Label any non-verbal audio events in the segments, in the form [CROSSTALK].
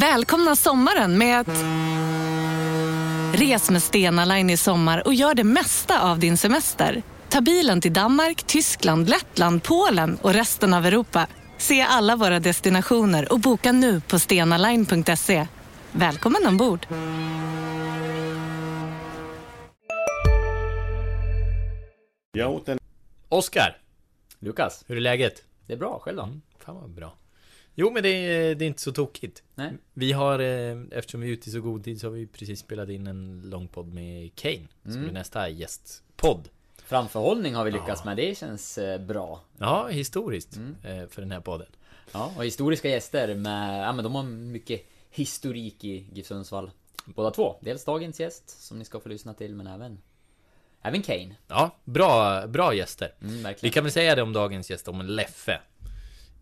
Välkomna sommaren med att... Res med Stena Line i sommar och gör det mesta av din semester. Ta bilen till Danmark, Tyskland, Lettland, Polen och resten av Europa. Se alla våra destinationer och boka nu på stenaline.se. Välkommen ombord! Jag åt en... Oskar, Lukas, hur är läget? det är bra. Själv då? Mm, fan vad bra. Jo men det är, det är inte så tokigt. Nej. Vi har, eh, eftersom vi är ute i så god tid så har vi precis spelat in en långpodd med Kane. Som Mm. är nästa gästpodd. Framförhållning har vi lyckats Ja. med. Det känns eh, bra. Ja, historiskt. Mm. eh, För den här podden. Ja, och historiska gäster med... Ja, men de har mycket historik i GIF Sundsvall. Båda två. Dels dagens gäst, som ni ska få lyssna till, men även... Även Kane. Ja, bra, bra gäster. Mm, Vi kan väl säga det om dagens gäst, om Leffe.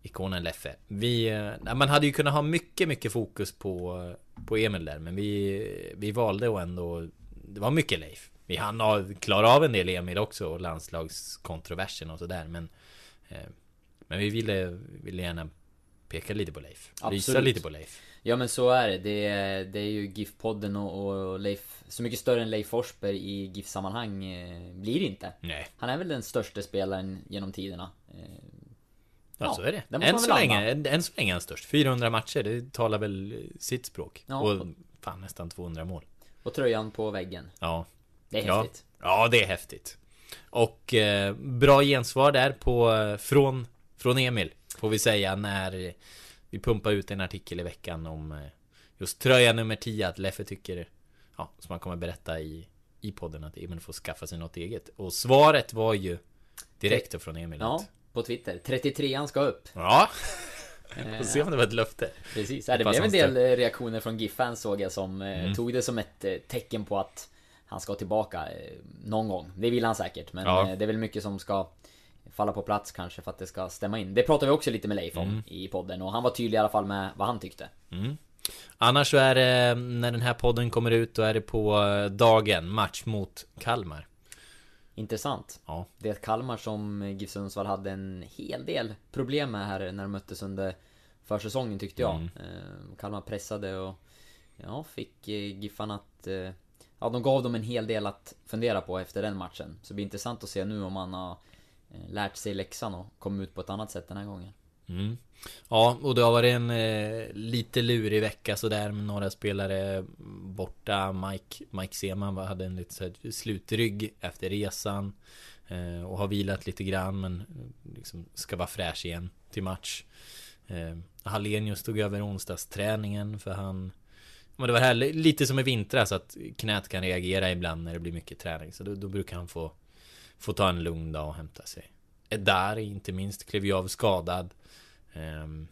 Ikonen Leffe. Vi, eh, man hade ju kunnat ha mycket, mycket fokus på, på Emil där, men vi, vi valde att ändå... Det var mycket Leif. Vi hann ha- klara av en del Emil också, och landslagskontroversen och sådär, men... Eh, men vi ville, ville gärna peka lite på Leif. Visa Absolut. lite på Leif. Ja men så är det. Det är, det är ju GIF-podden och, och Leif... Så mycket större än Leif Forsberg i GIF-sammanhang eh, blir det inte. Nej, Han är väl den största spelaren genom tiderna. Eh, ja, Ja, så är det. Än så, länge, än, än så länge är han störst. 400 matcher, det talar väl sitt språk. Ja. Och fan nästan 200 mål. och tröjan på väggen. Ja, Det är Ja. häftigt. Ja, det är häftigt. Och eh, bra gensvar där på, eh, från, från Emil, får vi säga, när vi pumpar ut en artikel i veckan om eh, just tröja nummer 10, att Leffe tycker, ja, som han kommer berätta i, i podden, att Emil får skaffa sig något eget. Och svaret var ju direkt från Emil. Ja, på Twitter. 33an ska upp. ja. [LAUGHS] Eh, Får se om det var ett löfte. Precis, ja, det blev en del eh, reaktioner från GIF-fans såg jag som eh, Mm. tog det som ett eh, tecken på att han ska tillbaka någon gång. Det vill han säkert, men Ja. det är väl mycket som ska falla på plats kanske för att det ska stämma in. Det pratade vi också lite med Leif om Mm. i podden och han var tydlig i alla fall med vad han tyckte. Mm. Annars så är det, när den här podden kommer ut, då är det på dagen, match mot Kalmar. Intressant. Ja. Det är ett Kalmar som GIF Sundsvall hade en hel del problem med här när de möttes under försäsongen tyckte jag. Mm. Eh, Kalmar pressade och ja, fick eh, Giffarna att... Eh, ja, de gav dem en hel del att fundera på efter den matchen. Så det blir intressant att se nu om man har eh, lärt sig läxan och kommit ut på ett annat sätt den här gången. Mm. Ja, och det har varit en eh, lite lurig vecka sådär med några spelare borta. Mike, Mike Seman hade en lite såhär, slutrygg efter resan. Eh, och har vilat lite grann men eh, liksom ska vara fräsch igen till match. Eh, Hallenius tog över onsdagsträningen för han men det var här, lite som i vintras att knät kan reagera ibland när det blir mycket träning. Så då, då brukar han få, få ta en lugn dag och hämta sig. Där inte minst klev ju av skadad. Ehm,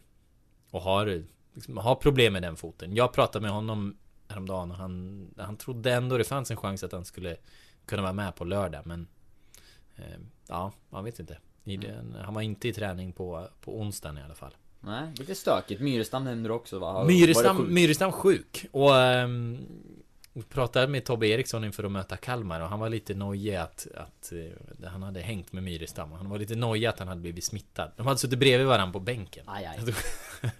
och har, liksom, har problem med den foten. Jag pratade med honom häromdagen och han, han trodde ändå det fanns en chans att han skulle kunna vara med på lördag. Men ehm, ja, man vet inte. Den, han var inte i träning på, på onsdagen i alla fall. Nej, lite stökigt. Myrestam nämnde du också va? Myrestam? Myrestam sjuk. Och um, pratade med Tobbe Eriksson inför att möta Kalmar och han var lite nojig att, att eh, han hade hängt med Myrestam. Han var lite nojig att han hade blivit smittad. De hade suttit bredvid varandra på bänken. Aj, aj. [LAUGHS]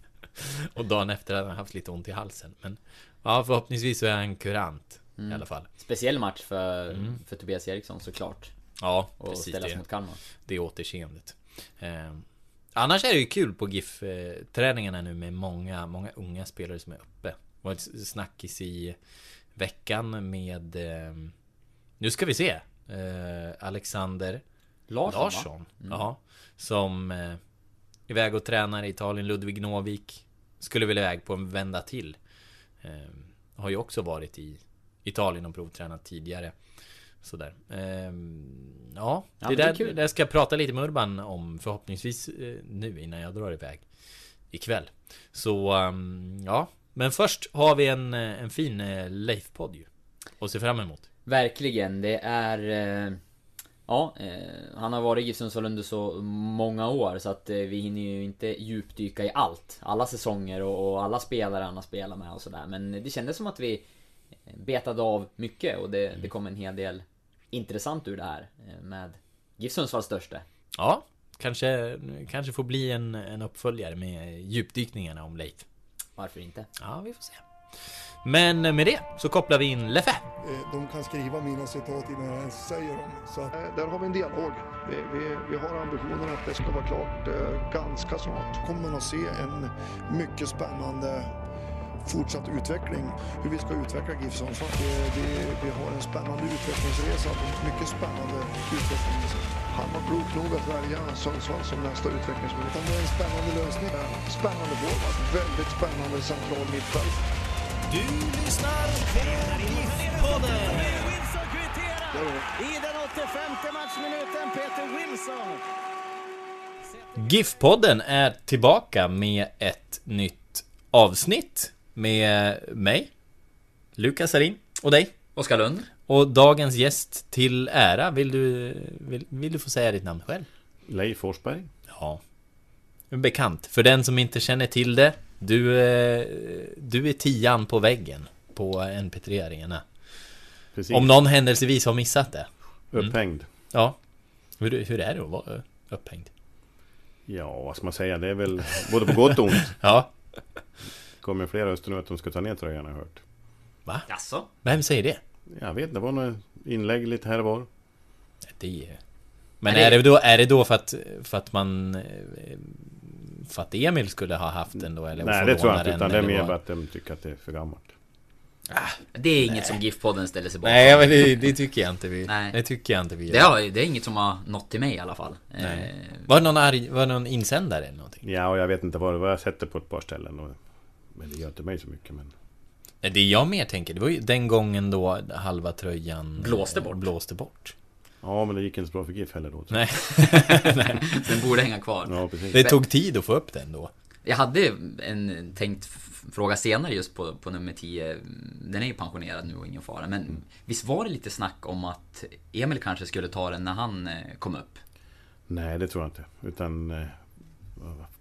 och dagen efter hade han haft lite ont i halsen. Men ja, förhoppningsvis så är han kurant Mm. i alla fall. Speciell match för, Mm. för Tobias Eriksson såklart. Ja, Och precis ställas det. mot Kalmar. det återseendet. Eh, annars är det ju kul på GIF-träningarna nu med många, många unga spelare som är uppe. Det var ett snackis i veckan med... Eh, nu ska vi se. Eh, Alexander Larsson? Larsson. Mm. Ja, som eh, iväg och tränar i Italien, Ludvig Novik. Skulle väl iväg på en vända till. Eh, har ju också varit i Italien och provtränat tidigare. Sådär. Ehm, ja, Ja, det är där, det där ska jag prata lite med Urban om förhoppningsvis eh, nu innan jag drar iväg ikväll. Så ehm, ja, men först har vi en, eh, en fin eh, Leif-podd ju. Och se fram emot. Verkligen, det är... Eh, ja, han har varit i Sundsvall under så många år så att vi hinner ju inte djupdyka i allt. Alla säsonger och, alla spelare han har spelat med och sådär. Men det kändes som att vi betade av mycket och det, det kom en hel del intressant ur det här. Med GIF Sundsvalls största. Ja, kanske, kanske får bli en, en uppföljare med djupdykningarna om Leif. Varför inte? Ja, vi får se. Men med det så kopplar vi in Leffe. Eh, De kan skriva mina citat innan jag ens säger dem. Så eh, där har vi en dialog. Vi, vi, vi har ambitionen att det ska vara klart eh, ganska snart. Kommer man att se en mycket spännande fortsatt utveckling. Hur vi ska utveckla GIF Sundsvall. Vi, vi, vi har en spännande utvecklingsresa. Mycket spännande utveckling. Han var klok nog att välja Sundsvall som nästa utvecklingsmöjlighet. Det är en spännande lösning. Spännande forward. Väldigt spännande central mittfält. Du lyssnar på. I den 85 matchminuten Peter Wilson. GIF-podden är tillbaka med ett nytt avsnitt med mig, Lukas Sarin och dig. Oskar Lund. Och dagens gäst till ära, vill du, vill, vill du få säga ditt namn själv? Leif Forsberg. Ja. Bekant. För den som inte känner till det, du, eh, du är tian på väggen på NP3 Arena. Precis. Om någon händelsevis har missat det. Upphängd. Ja. Hur, hur är det att vara upphängd? Ja, vad ska man säga? Det är väl både på gott och ont. [LAUGHS] Ja. kommer flera röster nu att de ska ta ner tröjan har jag hört. Va? Jaså? Vem säger det? Jag vet det var några inlägg lite här och var. Det är... Men Är det- är det då, är det då för att, för att man... eh, För att Emil skulle ha haft den då? Eller Nej, det tror jag inte. Utan det är mer bara att de tycker att det är för gammalt. Det är inget som GIF-podden ställer sig bakom. Nej, men det, det tycker jag inte vi... Nej. Det tycker jag inte vi Det, har, det är inget som har nått till mig i alla fall. Nej. Eh, Var det någon arg, var det någon insändare eller någonting? Ja, och jag vet inte vad det var. Jag har sett det på ett par ställen. Och, men det gör inte mig så mycket. Men Nej, Det jag mer tänker, det var ju den gången då halva tröjan... Blåste eh, bort. Blåste bort. ja, men det gick inte så bra för GIF heller då. Nej, [LAUGHS] [LAUGHS] den borde hänga kvar. Ja, precis. det tog tid att få upp den då. Jag hade en tänkt fråga senare just på, på nummer 10. Den är ju pensionerad nu och ingen fara. Men visst var det lite snack om att Emil kanske skulle ta den när han eh, kom upp? Nej, det tror jag inte. Utan...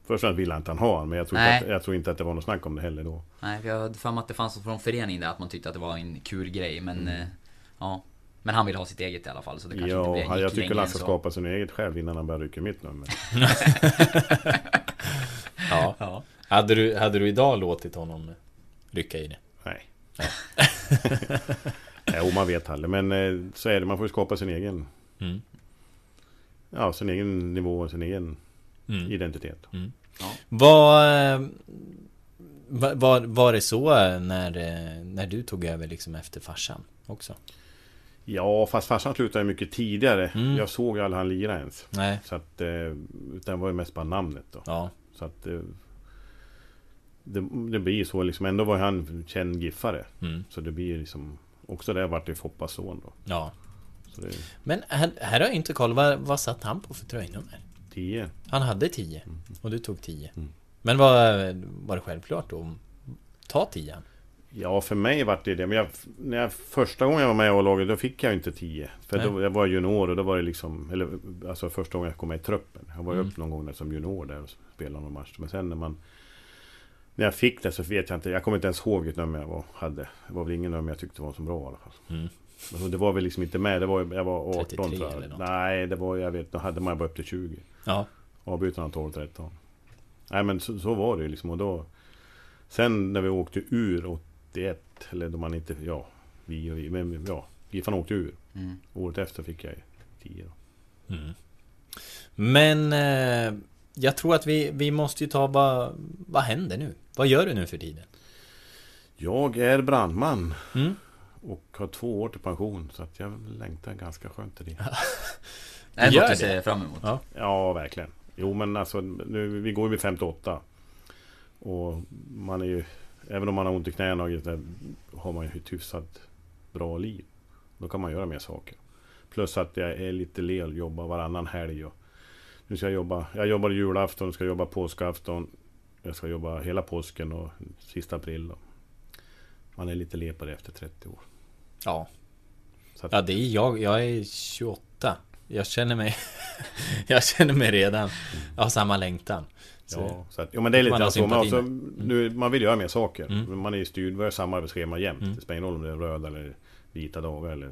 Först och främst ville han inte han ha han, men jag tror, att, jag tror inte att det var något snack om det heller då. Nej, för jag hade för mig att det fanns från föreningen där att man tyckte att det var en kul grej. Men eh, ja. Men han vill ha sitt eget i alla fall så det kanske inte blir Ja, jag tycker längre han än ska så. skapa sin eget själv innan han börjar rycka mitt nummer. [LAUGHS] Ja. Ja. Hade, du, hade du idag låtit honom rycka i det? [LAUGHS] Nej. jo, man vet aldrig. Men eh, så är det. Man får ju skapa sin egen... Mm. Ja, sin egen nivå och sin egen Mm. identitet. Var, eh, var, var, var det så när, eh, när du tog över liksom efter farsan också? Ja, fast farsan slutade mycket tidigare. Mm. Jag såg aldrig han lira ens. Nej, Så att... Eh, utan det var ju mest bara namnet då. ja. Så att... Eh, det, det blir så liksom. Ändå var han känd giffare. Mm. Så det blir liksom... Också det vart ju Foppas son då. ja. Så det Men här, här har jag inte koll, vad, vad satt han på för tröjnummer? 10. Han hade 10 och du tog 10 Mm. Men var, var det självklart då att ta 10 Ja, för mig vart det det. Men jag, när jag, första gången jag var med i A-laget, då fick jag inte 10. För då, jag var junior och då var det liksom... Eller alltså första gången jag kom med i truppen. Jag var ju Mm. upp någon gång där som junior där och spelade någon match. Men sen när man... När jag fick det så vet jag inte. Jag kommer inte ens ihåg vilket nummer jag var, hade. Det var väl ingen nummer jag tyckte var så bra i alla fall. Mm. Men det var väl liksom inte med. Det var, jag var 18 33 tror jag. eller något. Nej, det var... Jag vet, då hade man bara upp till 20. Ja, Avbytarna 12-13. Nej men så, så var det ju liksom och då... Sen när vi åkte ur 81, eller då man inte... Ja, vi och vi, men ja. Giffarna åkte ur. Mm. Året efter fick jag 10 då. mm. Men eh, Jag tror att vi, vi måste ju ta vad Vad händer nu? Vad gör du nu för tiden? Jag är brandman. Mm? Och har två år till pension. Så att jag längtar ganska skönt till det. Det [LAUGHS] är Gör något det? du ser fram emot. Ja. Ja, verkligen. Jo, men alltså nu, vi går ju vid 58. Och man är ju... Även om man har ont i knäna och det, har man ju ett hyfsat bra liv. Då kan man göra mer saker. Plus att jag är lite lel, jobbar varannan helg. Och nu ska jag jobba... Jag jobbar julafton, ska jobba påskafton. Jag ska jobba hela påsken och sista april. Och man är lite le på det efter 30 år. Ja Så att, Ja det är jag, jag är 28 Jag känner mig [LAUGHS] Jag känner mig redan Jag har samma längtan så, Ja, så att, jo men det är lite så. Man, alltså, nu, man vill göra mer saker. Mm. Man är ju styrd, vi har samma arbetsschema jämt. Mm. Det spelar ingen roll om det är röda eller vita dagar eller...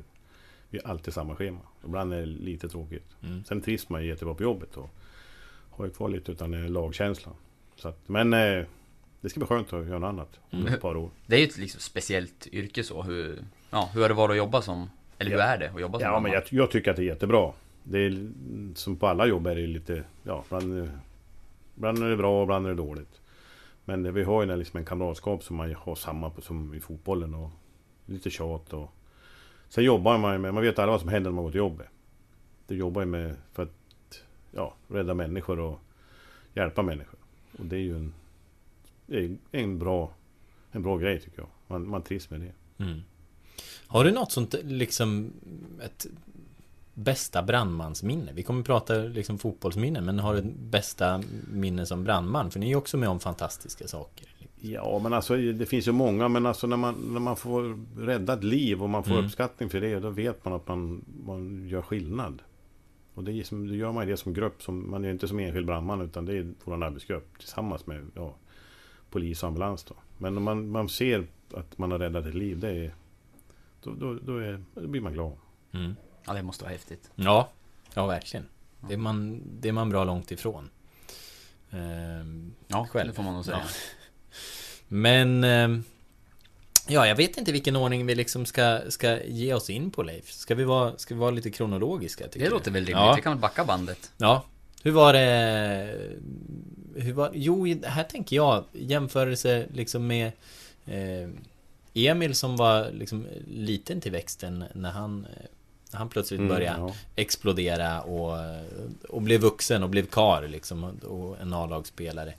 Vi har alltid samma schema. Ibland är det lite tråkigt. Mm. Sen trivs man ju jättebra på jobbet och har ju kvar lite utan lagkänslan. Så att, men... Eh, det ska bli skönt att göra något annat om ett par år. Det är ju ett liksom speciellt yrke så. Hur, ja, hur har det varit att jobba som... Eller hur Ja. är det att jobba som Ja, men brandman? jag, jag tycker att det är jättebra. Det är som på alla jobb är det lite, ja, ibland, ibland är det bra och ibland är det dåligt. Men det, vi har ju liksom en kamratskap som man har samma på, som i fotbollen och lite tjat och... Sen jobbar man ju med, man vet alla vad som händer när man går till jobbet. Du jobbar ju med för att, ja, rädda människor och hjälpa människor. Och det är ju en, en bra, en bra grej tycker jag. Man, man trivs med det. Mm. Har du något sånt liksom ett bästa brandmansminne? Vi kommer prata liksom fotbollsminnen, men har du bästa minne som brandman? För ni är ju också med om fantastiska saker. Ja, men alltså det finns ju många, men alltså när man, när man får rädda ett liv och man får Mm. uppskattning för det, då vet man att man, man gör skillnad. Och det, är som, då gör man det som grupp, som, man är inte som enskild brandman, utan det är vår arbetsgrupp tillsammans med ja, polis och ambulans. Då. Men man, man ser att man har räddat ett liv, det är, då, då, då, är, då blir man glad. Mm. Ja, det måste vara häftigt. Ja, ja verkligen. Det är man, det är man bra långt ifrån. Ehm, Ja, Själv. det får man nog säga. Ja. Men ehm, Ja, jag vet inte vilken ordning vi liksom ska, ska ge oss in på Leif. Ska vi vara, ska vi vara lite kronologiska? Tycker Det låter väl rimligt. Ja. Vi kan väl backa bandet. Ja. Hur var det? Hur var, jo, här tänker jag jämförelse liksom med eh, Emil som var liksom liten till växten när han, han plötsligt Mm, började ja. explodera och, och blev vuxen och blev kar liksom och, och en A-lagsspelare.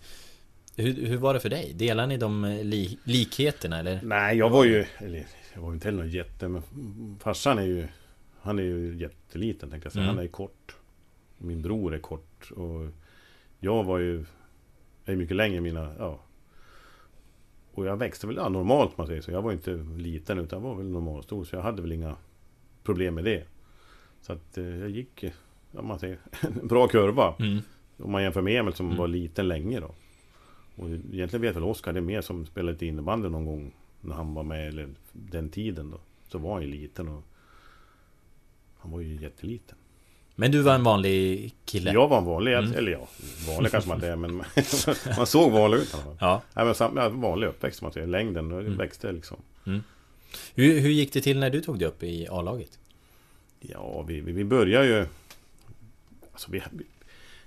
Hur, hur var det för dig? Delar ni de eh, li, likheterna eller? Nej, jag var ju... Eller, jag var inte heller någon jätte... Men farsan är ju... Han är ju jätteliten tänkte jag säga. Mm. Han är kort. Min bror är kort. Och jag var ju... Jag är mycket längre än mina... Ja. Och jag växte väl ja, normalt man säger så. Jag var inte liten utan jag var väl normalstor. Så jag hade väl inga problem med det. Så att eh, jag gick... eh, Ja, man säger, en [LAUGHS] bra kurva. Mm. Om man jämför med Emil som Mm. var liten länge då. Och egentligen vet väl Oskar det är mer som spelade lite innebandy någon gång när han var med, eller den tiden då. Så var han ju liten och han var ju jätteliten. Men du var en vanlig kille? Jag var en vanlig, Mm. eller ja, vanlig kanske man inte är men [LAUGHS] [LAUGHS] man såg vanlig ut i alla fall. Ja. Nej, men sam, ja, vanlig uppväxt man säger, längden och Mm. växte liksom. Hur, hur gick det till när du tog dig upp i A-laget? Ja, vi, vi, vi började ju... Alltså vi, vi,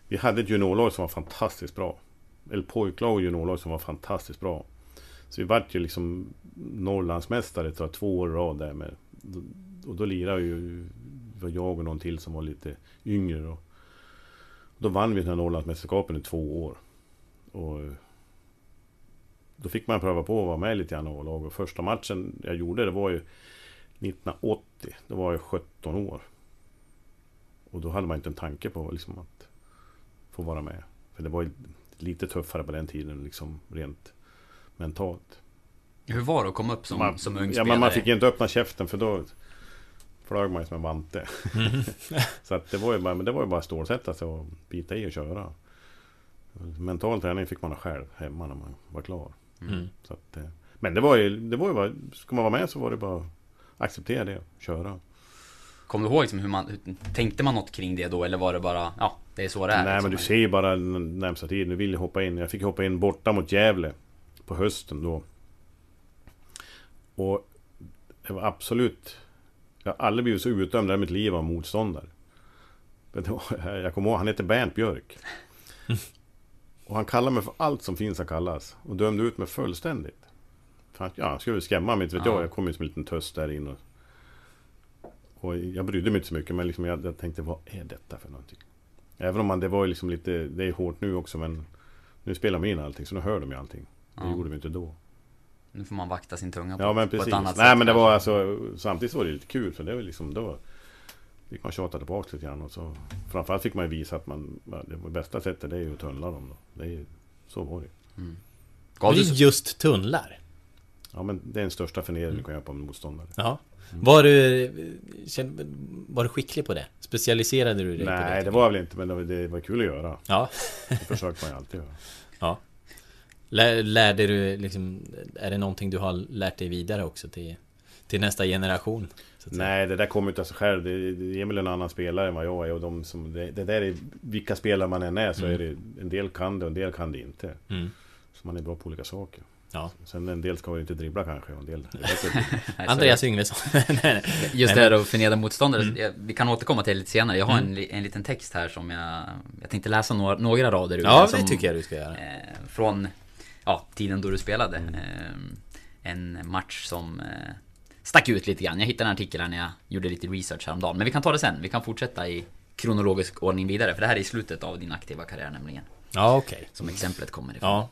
vi hade ett juniorlag som var fantastiskt bra. Eller pojklag och juniorlag som var fantastiskt bra. Så vi vart ju liksom Norrlandsmästare tror jag, två år i rad där med. Och då lirade ju var jag och någon till som var lite yngre då. Då vann vi den här Norrlandsmästerskapen i två år. Och då fick man pröva på att vara med lite grann i A-lag. Och första matchen jag gjorde det var ju 1980. Då var jag 17 år. Och då hade man inte en tanke på liksom att få vara med. För det var ju lite tuffare på den tiden liksom rent mentalt. Hur var det att komma upp som, man, som ung ja, spelare? men man fick ju inte öppna käften för då flög man ju som en vante. [LAUGHS] så att det var ju bara, men det var ju bara att stålsätta sig och bita i och köra. Mental träning fick man ha själv hemma när man var klar. Mm. Så att, eh, men det var ju, det var ju bara, ska man vara med så var det bara att acceptera det, köra. Kommer du ihåg liksom hur man... Hur, tänkte man något kring det då eller var det bara... Ja, det är så det är. Nej liksom? men du ser ju bara närmsta tiden, du vill ju hoppa in. Jag fick hoppa in borta mot Gävle på hösten då. Och det var absolut... Jag har aldrig blivit så utdömd i mitt liv av motståndare. Var, [LAUGHS] jag kommer ihåg, han heter Bernt Björk. [LAUGHS] Och han kallade mig för allt som finns att kallas. Och dömde ut mig fullständigt. För han, ja, han skulle skrämma mig, inte vet Ja. jag. Jag kom ju som en liten töst där in och... Och jag brydde mig inte så mycket, men liksom jag, jag tänkte, vad är detta för någonting? Även om man, det var liksom lite, det är hårt nu också men Nu spelar man in allting, så nu hör de ju allting. Det Ja. gjorde vi inte då. Nu får man vakta sin tunga på, Ja men på precis. ett annat Nej sätt men det var alltså Samtidigt var det lite kul för det var liksom då Fick man tjata tillbaka lite grann och så Framförallt fick man ju visa att man Det var bästa sättet det är ju att tunnla dem då. Det är Så var det Gav det är just tunnlar. Ja men det är den största förnedringen du kan göra på en motståndare. Ja. Var du, var du skicklig på det? Specialiserade du dig på det? Nej det var jag väl inte men det var, det var kul att göra. Ja. Det försöker man ju alltid göra. [LAUGHS] Lär, lärde du liksom, är det någonting du har lärt dig vidare också till, till nästa generation? Så att säga? Nej det där kommer inte av sig själv. Det, det är väl en annan spelare än vad jag är och de som det, det där är Vilka spelare man än är så Mm. är det En del kan det och en del kan det inte. Mm. Så man är bra på olika saker. Ja. Sen en del ska ju inte dribbla kanske en del... [LAUGHS] [LAUGHS] Andreas Yngvesson. [LAUGHS] Just det där att förnedra motståndare, Mm. vi kan återkomma till det lite senare. Jag har en, li- en liten text här som jag... Jag tänkte läsa några, några rader ur. Ja, det som, tycker jag du ska göra. Eh, från, ja, tiden då du spelade. Mm. Eh, en match som eh, stack ut lite grann. Jag hittade en artikel här när jag gjorde lite research häromdagen. Men vi kan ta det sen. Vi kan fortsätta i kronologisk ordning vidare. För det här är i slutet av din aktiva karriär nämligen. Ja, okej. Som exemplet kommer ifrån. Ja.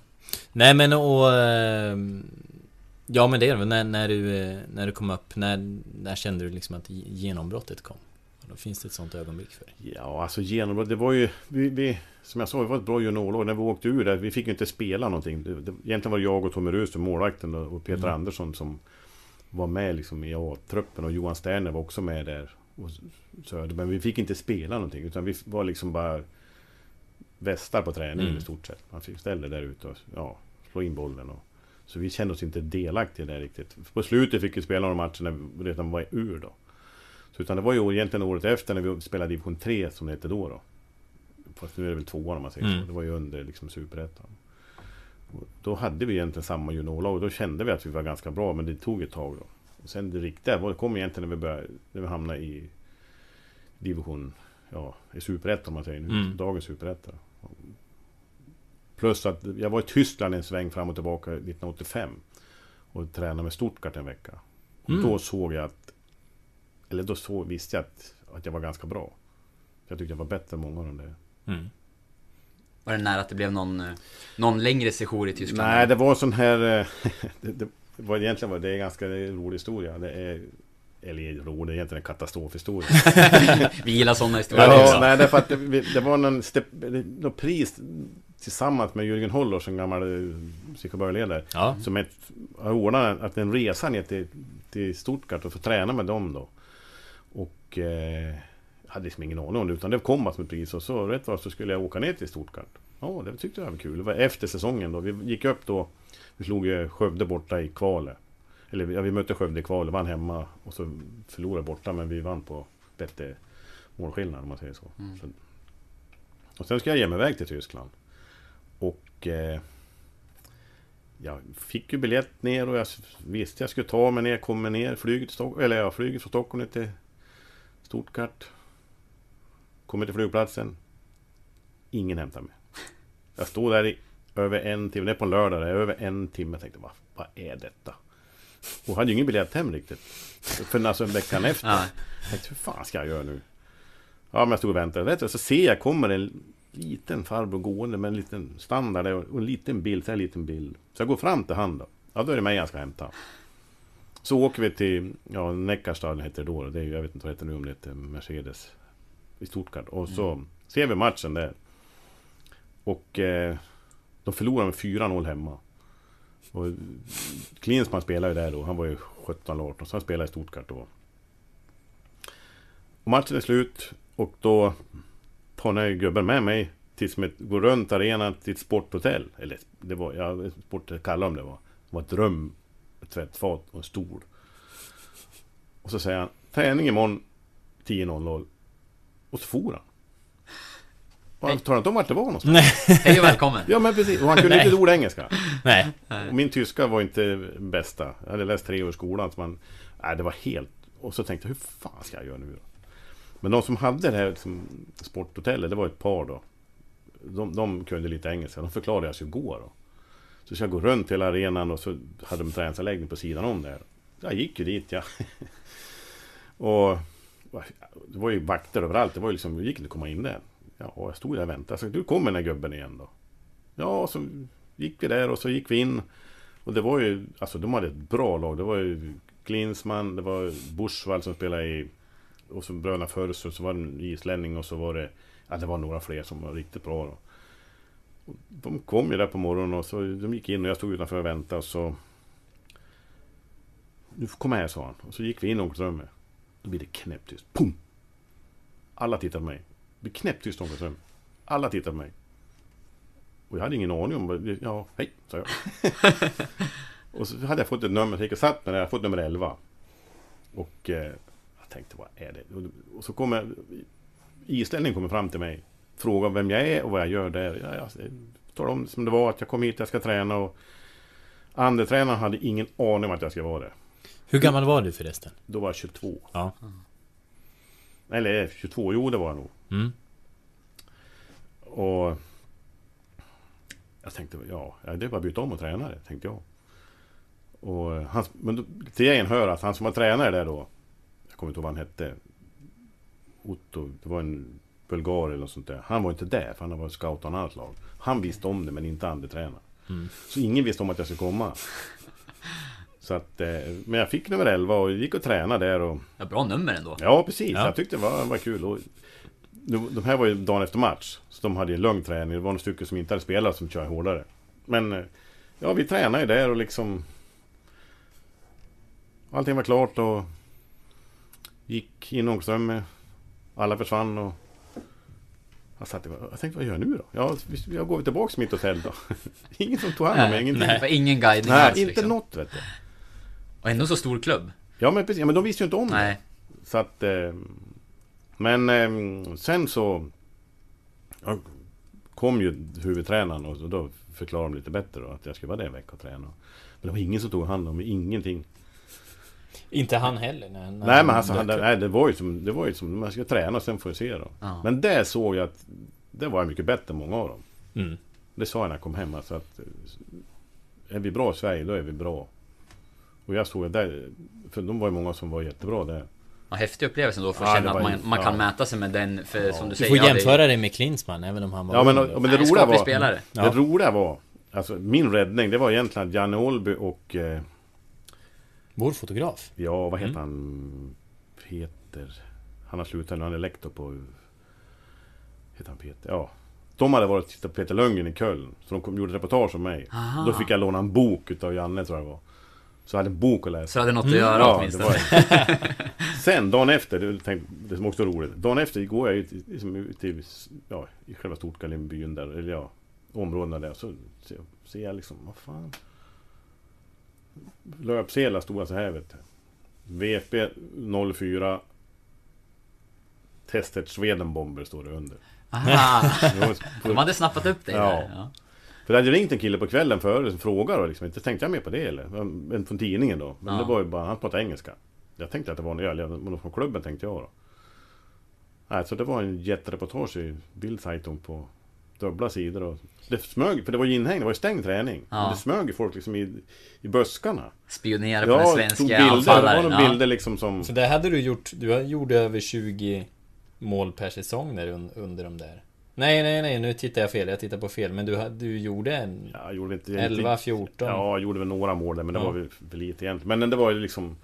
Nej men och... ehm, Ja men det är det när, när du eh, När du kom upp, när, när kände du liksom att genombrottet kom? Finns det ett sånt ögonblick för dig? Ja, alltså genombrott. Det var ju... Vi, vi, som jag sa, det var ett bra juniorlag. När vi åkte ur där, vi fick ju inte spela någonting. Det, det, egentligen var det jag och Tommy Rus, målvakten, och Peter Mm. Andersson som var med liksom i A-truppen. Och Johan Sterner var också med där. Och Söder. Men vi fick inte spela någonting. Utan vi var liksom bara västar på träningen Mm. i stort sett. Man fick ställa där ute och ja, slå in bollen. Och, så vi kände oss inte delaktiga där riktigt. På slutet fick vi spela några matcher när vi redan var ur då. Så utan det var ju egentligen året efter när vi spelade division 3 som det hette då. då. Fast nu är det väl tvåan om man säger Mm. så. Det var ju under liksom superettan. Då hade vi egentligen samma juniorlag och då kände vi att vi var ganska bra men det tog ett tag då. Och sen det riktiga var- det kom egentligen när vi, började, när vi hamnade i division, ja, i superettan om man säger nu. Mm. Dagens superetta. Plus att jag var i Tyskland en sväng fram och tillbaka 1985. Och tränade med Stuttgart en vecka. Och Mm. då såg jag att... Eller då så, visste jag att, att jag var ganska bra. Jag tyckte jag var bättre än många av de där. Mm. Var det nära att det blev någon, eh, någon längre sejour i Tyskland? Nej, det var sån här... eh, [LAUGHS] det, det var egentligen var det är en ganska rolig historia. Det är... Eller rolig, det är egentligen en katastrofhistoria. [LAUGHS] Vi gillar sådana historier. Ja, också. nej, därför att det, det var någon, step, någon pris tillsammans med Jürgen Holler som gammal eh, psykobörledare. Ja. Som ett, ordnat att en resa ner till, till Stuttgart och få träna med dem då. Och eh, hade liksom ingen aning om det utan det kom massor med pris och så rätt vad så skulle jag åka ner till Stuttgart. Ja, det tyckte jag var kul. Det var efter säsongen då. Vi gick upp då. Vi slog ju Skövde borta i kvalet. Eller ja, vi mötte Skövde i kvalet, vann hemma och så förlorade borta men vi vann på bättre målskillnad om man säger så. Mm. så. Och sen ska jag ge mig iväg till Tyskland. Och eh, jag fick ju biljett ner och jag visste jag skulle ta mig ner, kommer ner, flyget, eller ja, flyget från Stockholm till Stuttgart. Kommer till flygplatsen. Ingen hämtar mig. Jag stod där i över en timme, det är på en lördag, det är över en timme. Jag tänkte, vad, vad är detta? Och hade ju ingen biljett hem riktigt. För alltså veckan [LAUGHS] efter. Ja. Jag tänkte, hur fan ska jag göra nu? Ja, men jag stod och väntade. Rätt så ser jag kommer en liten farbror gående med en liten standard och en liten bild, så här liten bild. Så jag går fram till han då. Ja, då är det mig jag ska hämta. Så åker vi till, ja, Neckarstaden heter det då. Det är, jag vet inte vad det heter nu om det heter Mercedes. I Stuttgart. Och så ser vi matchen där. Och eh, de förlorar med 4-0 hemma. Och Klinsmann spelade ju där då. Han var ju 17 eller 18. Så han spelade i Stuttgart då. Och matchen är slut. Och då tar den här gubben med mig till som ett, går runt arenan till ett sporthotell. Eller det var, ja, sport kallar de det var. Det var ett rum, ett tvättfat och en stol. Och så säger han, träning imorgon 10.00. Och så for han. Och han talade inte om vart det var någonstans. Nej. Hej och välkommen! Ja men precis, och han kunde inte ett ord engelska. Nej. Och min tyska var inte bästa. Jag hade läst tre år i skolan. Så man, nej, det var helt... Och så tänkte jag, hur fan ska jag göra nu då? Men de som hade det här liksom, sporthotellet, det var ett par då. De, de kunde lite engelska. De förklarade hur jag skulle gå då. Så jag gå runt hela arenan och så hade de träningsanläggning på sidan om där. Jag gick ju dit, ja. [LAUGHS] och det var ju vakter överallt. Det var ju liksom, det gick inte att komma in där. Ja, jag stod där och väntade. Så du kommer den här gubben igen då. Ja, så gick vi där och så gick vi in. Och det var ju, alltså de hade ett bra lag. Det var ju Klinsmann, det var Buschwald som spelade i... Och så bröderna Förster, så var det en islänning och så var det... Ja, det var några fler som var riktigt bra då. De kom ju där på morgonen och så de gick in och jag stod utanför och väntade och så... Du får komma här, sa han. Och så gick vi in i omklädningsrummet. Då blir det knäpptyst. Pum! Alla tittade på mig. Det blir knäpptyst i omklädningsrummet. Alla tittade på mig. Och jag hade ingen aning om. Ja, hej, sa jag. [LAUGHS] och så hade jag fått ett nummer, så jag gick och satt mig där. Jag hade fått nummer 11. Och eh, jag tänkte, vad är det? Och, och så kommer... Islänningen kommer fram till mig. Frågade vem jag är och vad jag gör där. Jag, jag talade om som det var att jag kom hit, jag ska träna och Andetränaren hade ingen aning om att jag skulle vara det. Hur gammal var du förresten? Då var jag 22. Ja. Eller 22, jo det var jag nog. Mm. Och jag tänkte, ja, det är bara att byta om och träna det, tänkte jag. Och han, men då, till egen hör att han som var tränare där då, jag kommer inte ihåg vad han hette, Otto, det var en bulgar eller något sånt där. Han var inte där, för han var scout av ett annat lag. Han visste om det, men inte andetränaren. Mm. Så ingen visste om att jag skulle komma. [LAUGHS] Så att, eh, men jag fick nummer 11 och gick och tränade där och... Ja, bra nummer ändå. Ja, precis. Ja. Jag tyckte det var, var kul. Och, de här var ju dagen efter match. Så de hade ju lugn träning. Det var några stycken som inte hade spelat som kör hårdare. Men eh, ja, vi tränade ju där och liksom... Allting var klart och... Gick in i omklädningsrummet. Alla försvann och... Jag, satt, och- jag tänkte, vad gör jag nu då? Ja, vi- jag går tillbaka till mitt hotell då. [LAUGHS] Ingen som tog hand om mig, ingenting. Det var ingen guidning Nej, alls inte liksom. något vet du. Och ändå så stor klubb. Ja men precis, ja, men de visste ju inte om det. Nej. Så att... Eh, men eh, sen så... Ja, kom ju huvudtränaren och då förklarade de lite bättre då, att jag skulle vara där en vecka och träna. Men det var ingen som tog hand om mig, ingenting. Inte han heller? När, när nej men alltså, han, nej, det var ju som, det var ju som, man ska träna och sen får vi se då. Ja. Men där såg jag att det var jag mycket bättre än många av dem. Mm. Det sa jag när jag kom hem, alltså att eh, är vi bra i Sverige, då är vi bra. Och jag såg att där, för de var ju många som var jättebra där. Ja, häftig upplevelse då för att Ja, känna det att man, man kan ja. mäta sig med den, för som du Du säger får ja, det- jämföra det med Klinsmann, även om han var Ja men, men det Nej, roliga var... spelare. Ja. Det roliga var... Alltså min räddning, det var egentligen att Janne Ålby och... Eh, Vår fotograf. ja, vad heter Mm. han? Peter... Han har slutat nu, han är lektor på... Heter han Peter? Ja. De hade varit och tittat på Peter Lundgren i Köln. Så de kom, gjorde reportage om mig. Aha. Då fick jag låna en bok utav Janne tror jag det var. Så jag hade en bok att läsa. Så hade något Mm. att göra Ja, det åtminstone. [LAUGHS] Sen dagen efter, det, tänkte, det som också är roligt. Dagen efter går jag ut, i- liksom, i, ja, i själva Storkalinbyn där, eller ja, områdena där. Så ser, ser jag liksom, vad fan. Löpsedlar stod så här vet du. VFB 04 Testet Swedenbomber står det under. Aha, [LAUGHS] Det de hade snappat upp dig Ja. där. Ja. För det hade ringt en kille på kvällen före som frågade och liksom, inte tänkte jag mer på det eller? En från tidningen då. Men Ja. det var ju bara, han pratade engelska. Jag tänkte att det var en öl, men från klubben tänkte jag då. Nej, så det var en jättereportage i Bildzeitung på dubbla sidor och det smög, för det var ju inhägnat, det var ju stängd träning. Ja. Men det smög ju folk liksom i, i buskarna. Spionera på den tog svenska bilder, det var anfallaren. några Ja. bilder liksom som... Så det hade du gjort, du gjorde över 20 mål per säsong där un, under de där. Nej, nej, nej, nu tittar jag fel, jag tittar på fel. Men du, hade- du gjorde en Ja, jag gjorde inte... 11, 14. Ja, jag gjorde väl några mål där, men det Ja. var väl för lite egentligen. Men det var ju liksom...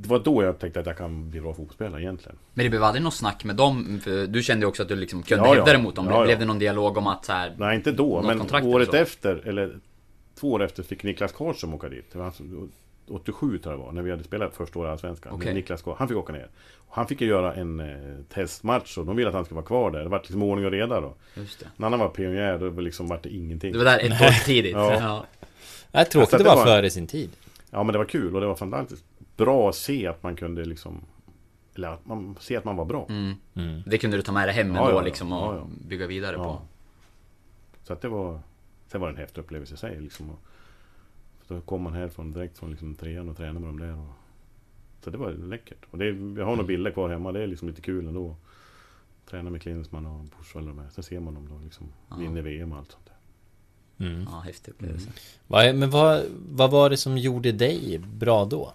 Det var då jag upptäckte att jag kan bli bra fotbollsspelare egentligen. Men det blev aldrig något snack med dem? För du kände ju också att du liksom kunde Ja, hävda ja. dig mot dem. Ja, ja. Blev det någon dialog om att så här, Nej, inte då. Men året efter, eller två år efter, fick Niklas Karlsson åka dit. Det var alltså 87 tror jag det var, när vi hade spelat första året i Allsvenskan. Okej. Niklas Karlsson, han fick åka ner. Han fick ju göra en eh, testmatch och de ville att han skulle vara kvar där. Det var liksom ordning och reda då. just det. När han var pionjär, då var liksom vart det ingenting. Det var där ett år tidigt. Ja. Ja. Nej, tråkigt Alltså, det det var var- före sin tid. Ja, men det var kul och det var fantastiskt bra att se att man kunde liksom... Eller att man ser att man var bra. Mm. Mm. Det kunde du ta med dig hem ändå ja, ja. liksom och Ja, ja. bygga vidare Ja. på. Så att det var... Sen var det en häftig upplevelse i sig liksom. Och, så då kom man härifrån direkt från liksom trean och tränade med dem där. Och, så det var läckert. Och det, jag har några Mm. bilder kvar hemma. Det är liksom lite kul ändå. Träna med Klinsmann och Busch och de här. Sen ser man dem då liksom Ja. vinna VM och allt sånt där. Mm. Ja, häftig upplevelse. Vad, men vad, vad var det som gjorde dig bra då?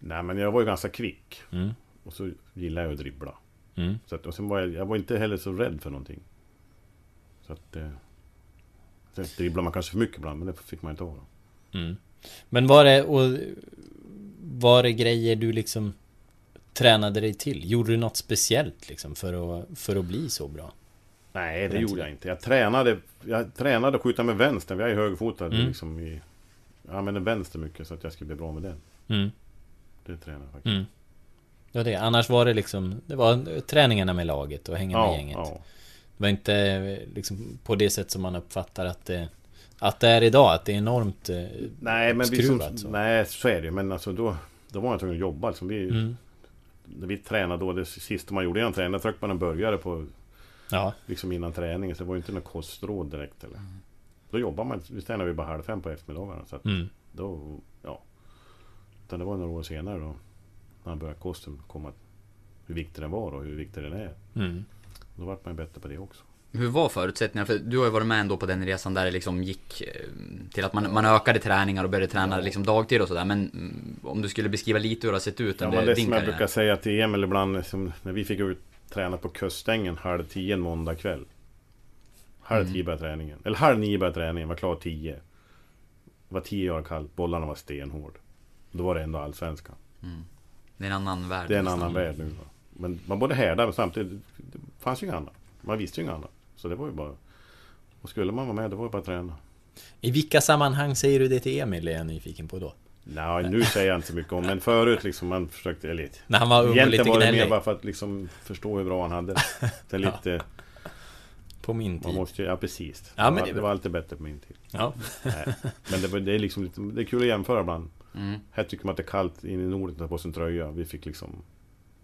Nej men jag var ju ganska kvick. Mm. Och så gillade jag att dribbla. Mm. Så att, och sen var jag, jag var inte heller så rädd för någonting. Så att... Eh, sen dribblar man kanske för mycket ibland, men det fick man inte då. Mm. Men var det, och, var det grejer du liksom tränade dig till? Gjorde du något speciellt liksom för att, för att bli så bra? Nej, det gjorde jag inte. Jag tränade, jag tränade att skjuta med vänster. Jag är högerfotad Mm. liksom i... Jag använder vänster mycket så att jag skulle bli bra med den. Mm. Det tränade jag faktiskt. Mm. Ja, det. Annars var det liksom, det var träningarna med laget och hänga med Ja, gänget. ja. Det var inte liksom på det sätt som man uppfattar att det, att det är idag, att det är enormt eh, Nej, men vi som, skruvat så. Nej, så är det ju. Men alltså då, då var jag tvungen att jobba. Liksom. Vi, Mm. när vi tränade då, det sista man gjorde innan träningen, tryckte man en burgare på Ja. liksom innan träningen. Så det var ju inte något kostråd direkt eller. Då jobbar man, vi tränade vi bara halv fem på eftermiddagarna. Så att Mm. då. Utan det var några år senare då. När började kosten komma. Hur viktig den var och hur viktig den är. Mm. Då vart man ju bättre på det också. Hur var förutsättningarna? För du har ju varit med ändå på den resan där det liksom gick eh, till att man, man ökade träningar och började träna liksom dagtid och sådär. Men mm, om du skulle beskriva lite hur det har sett ut Ja, under det din som jag brukar säga till Emil ibland, som när vi fick ut träna på kustängen halv tio en måndag kväll. Halv Mm. tio började träningen. Eller halv nio började träningen, var klar tio. Det var tio grader kallt, bollarna var stenhård. Då var det ändå allsvenskan. Det är en annan värld. Det är en nästan. annan värld nu. Va? Men man både härdade men samtidigt, det fanns ju inget annat. Man visste ju inget annat. Så det var ju bara... Och skulle man vara med, det var ju bara att träna. I vilka sammanhang säger du det till Emil? Är jag nyfiken på då. Nej, nu säger jag inte så mycket om men förut liksom man försökte, eller När han var ung och lite var det mer bara för att liksom förstå hur bra han hade det. det. är lite, På min man tid. måste ja precis. Ja, men det, det var, det var alltid bättre på min tid. Ja. Nej. Men det, var, det är liksom lite, det är kul att jämföra ibland. Mm. Här tycker man att det är kallt in i Norden att ta på sig en tröja. Vi fick liksom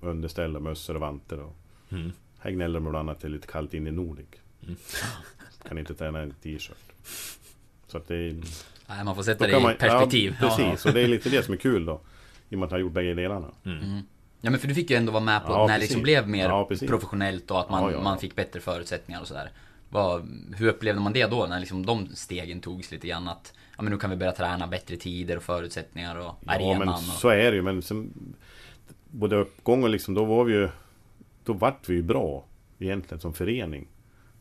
underställ och mössor och vanter. Och, Mm. här gnäller de ibland att det är lite kallt in i Nordic. Mm. [LAUGHS] Kan inte träna en t-shirt. Så att det är... Nej, man får sätta det i man, perspektiv. Ja, precis, och det är lite det som är kul då. I och med att han har gjort bägge delarna. Ja men för du fick ju ändå vara med på Ja, när det liksom blev mer Ja, professionellt och att man, Ja, ja, ja. man fick bättre förutsättningar och sådär. Hur upplevde man det då när liksom de stegen togs lite grann att Ja men nu kan vi börja träna bättre tider och förutsättningar och Ja arenan men och... så är det ju. Men sen, både uppgång och liksom, då var vi ju... Då vart vi ju bra egentligen som förening.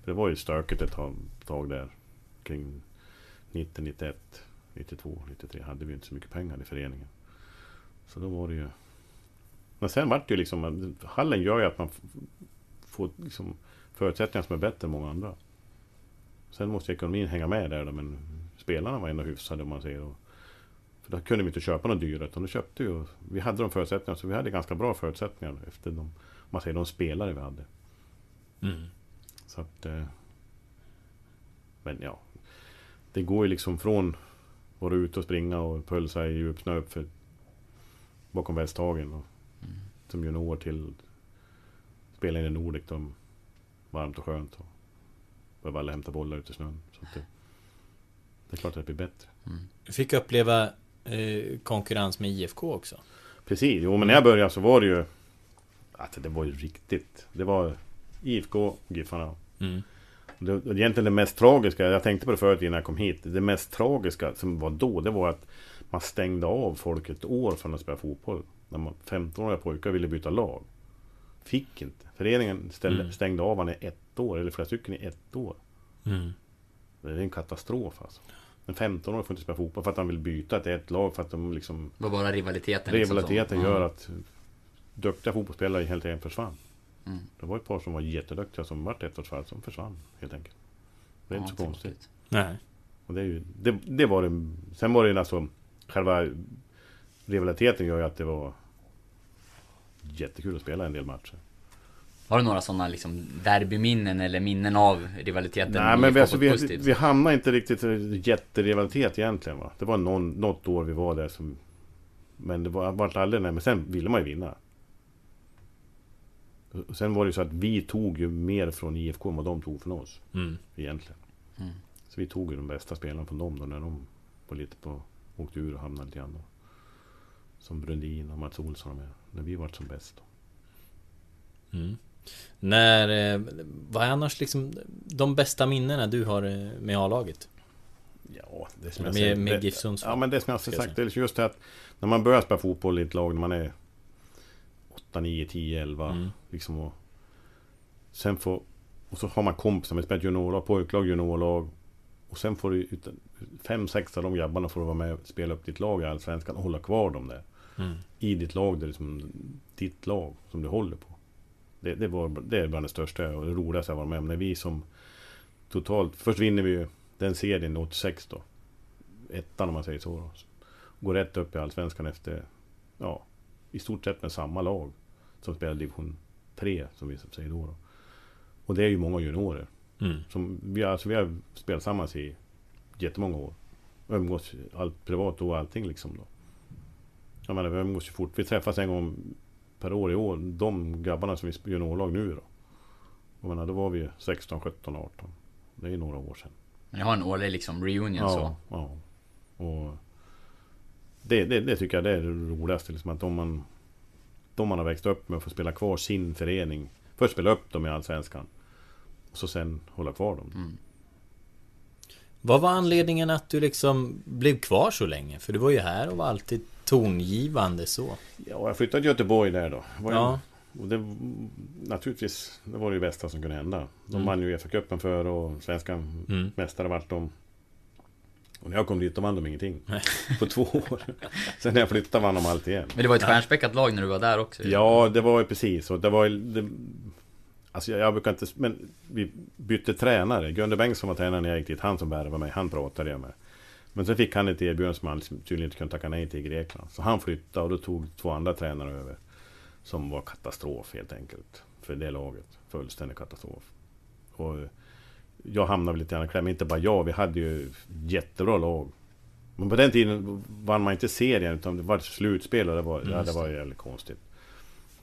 För det var ju stökigt ett tag, tag där. Kring 90, 91, 92, 93 hade vi inte så mycket pengar i föreningen. Så då var det ju... Men sen vart det ju liksom... Hallen gör ju att man får liksom förutsättningar som är bättre än många andra. Sen måste ekonomin hänga med där då, men spelarna var ändå hyfsade om man säger. Och, för då kunde vi inte köpa något dyrare, utan då köpte vi och Vi hade de förutsättningarna, så vi hade ganska bra förutsättningar efter de, man säger, de spelare vi hade. Mm. Så att... Eh, men ja. Det går ju liksom från vara ute och springa och pulsa i djup snö upp för, bakom Västhagen och, som junior till spela in i Nordic. De, varmt och skönt och behöver alla hämta bollar ute i snön. Så att det, det är klart att det blir bättre. Du fick uppleva eh, konkurrens med IFK också. Precis, jo men när jag började så var det ju... Att det var ju riktigt. Det var IFK, Giffarna. Mm. Det, egentligen det mest tragiska, jag tänkte på det förut innan jag kom hit. Det mest tragiska som var då, det var att man stängde av folk ett år från att spela fotboll. När man 15-åriga pojkar ville byta lag. Fick inte. Föreningen ställde, Mm. stängde av han i ett år, eller flera stycken i ett år. Mm. Det är en katastrof alltså. En 15-åring får inte spela fotboll för att han vill byta till ett lag för att de liksom... Det var bara rivaliteten liksom Rivaliteten som- gör att duktiga fotbollsspelare helt enkelt försvann. Mm. Det var ett par som var jätteduktiga som vart ettårsfall som försvann helt enkelt. Det är inte Ja, så konstigt. Nej. Och det, är ju, det, det var det. Sen var det ju alltså själva rivaliteten gör ju att det var jättekul att spela en del matcher. Har du några sådana liksom derbyminnen eller minnen av rivaliteten? Nej men vi, alltså, vi, vi hamnade inte riktigt i jätterivalitet egentligen va. Det var någon, något år vi var där som Men det var, vart aldrig nej, men sen ville man ju vinna. Och Sen var det ju så att vi tog ju mer från IFK än vad de tog från oss. Mm. Egentligen. Mm. Så vi tog ju de bästa spelarna från dem då när de var lite på Åkte ur och hamnade lite grann då. Som Brundin och Mats Olsson och med. När vi vart som bäst. Då. Mm. När, eh, vad är annars liksom de bästa minnena du har eh, med A-laget? Ja, det som Med- jag säger, med GIF Sundsvall, Ja, men det som jag har sagt, det är just det att när man börjar spela fotboll i ett lag när man är 8, 9, 10, 11 Mm. liksom och Sen får Och så har man kompisar, man spelar juniorlag, pojklag, juniorlag Och sen får du ut Fem, sex av de grabbarna får du vara med och spela upp ditt lag i Allsvenskan och hålla kvar dem där Mm. I ditt lag, det är liksom ditt lag som du håller på Det, det, var, det är bland det största och det roligaste jag varit med om När vi som Totalt, först vinner vi ju den serien 86 då Ettan om man säger så då. Går rätt upp i Allsvenskan efter Ja I stort sett med samma lag Som spelar division 3 som vi säger då, då. Och det är ju många juniorer Mm. som vi, alltså, vi har spelat tillsammans i jättemånga år. Umgås allt privat och allting liksom då. Jag menar vi umgås ju fort. Vi träffas en gång per år i år. De grabbarna som vi juniorlag nu då. Jag menar, då var vi 16, 17, 18. Det är ju några år sedan. Men jag har en årlig liksom reunion Ja, så. ja. Och det, det, det tycker jag det är det roligaste. Liksom, att de man, de man har växt upp med att få spela kvar sin förening. Först spela upp dem i Allsvenskan. Och så sen hålla kvar dem. Mm. Vad var anledningen att du liksom blev kvar så länge? För du var ju här och var alltid tongivande så. Ja, jag flyttade till Göteborg där då. Var ju- Ja. Och det, naturligtvis, det var det bästa som kunde hända. De Mm. vann ju Uefa-cupen för och svenska Mm. mästare vart de. Och när jag kom dit, då vann de ingenting. [LAUGHS] På två år. [LAUGHS] Sen när jag flyttade vann de allt igen. Men det var ett stjärnspäckat lag när du var där också. Ja, det var ju precis. Och det var. Det, alltså jag, jag brukar inte... Men vi bytte tränare. Gunde Bengtsson var tränare när jag gick dit. Han som värvade mig. Han pratade jag med. Men sen fick han ett erbjudande som han tydligen inte kunde tacka nej till i Grekland. Så han flyttade och då tog två andra tränare över. Som var katastrof helt enkelt. För det laget. Fullständig katastrof. Och jag hamnade väl lite grann i kläm. Inte bara jag. Vi hade ju jättebra lag. Men på den tiden vann man inte serien utan det var ett slutspel och det var, Mm, ja, det var jävligt konstigt.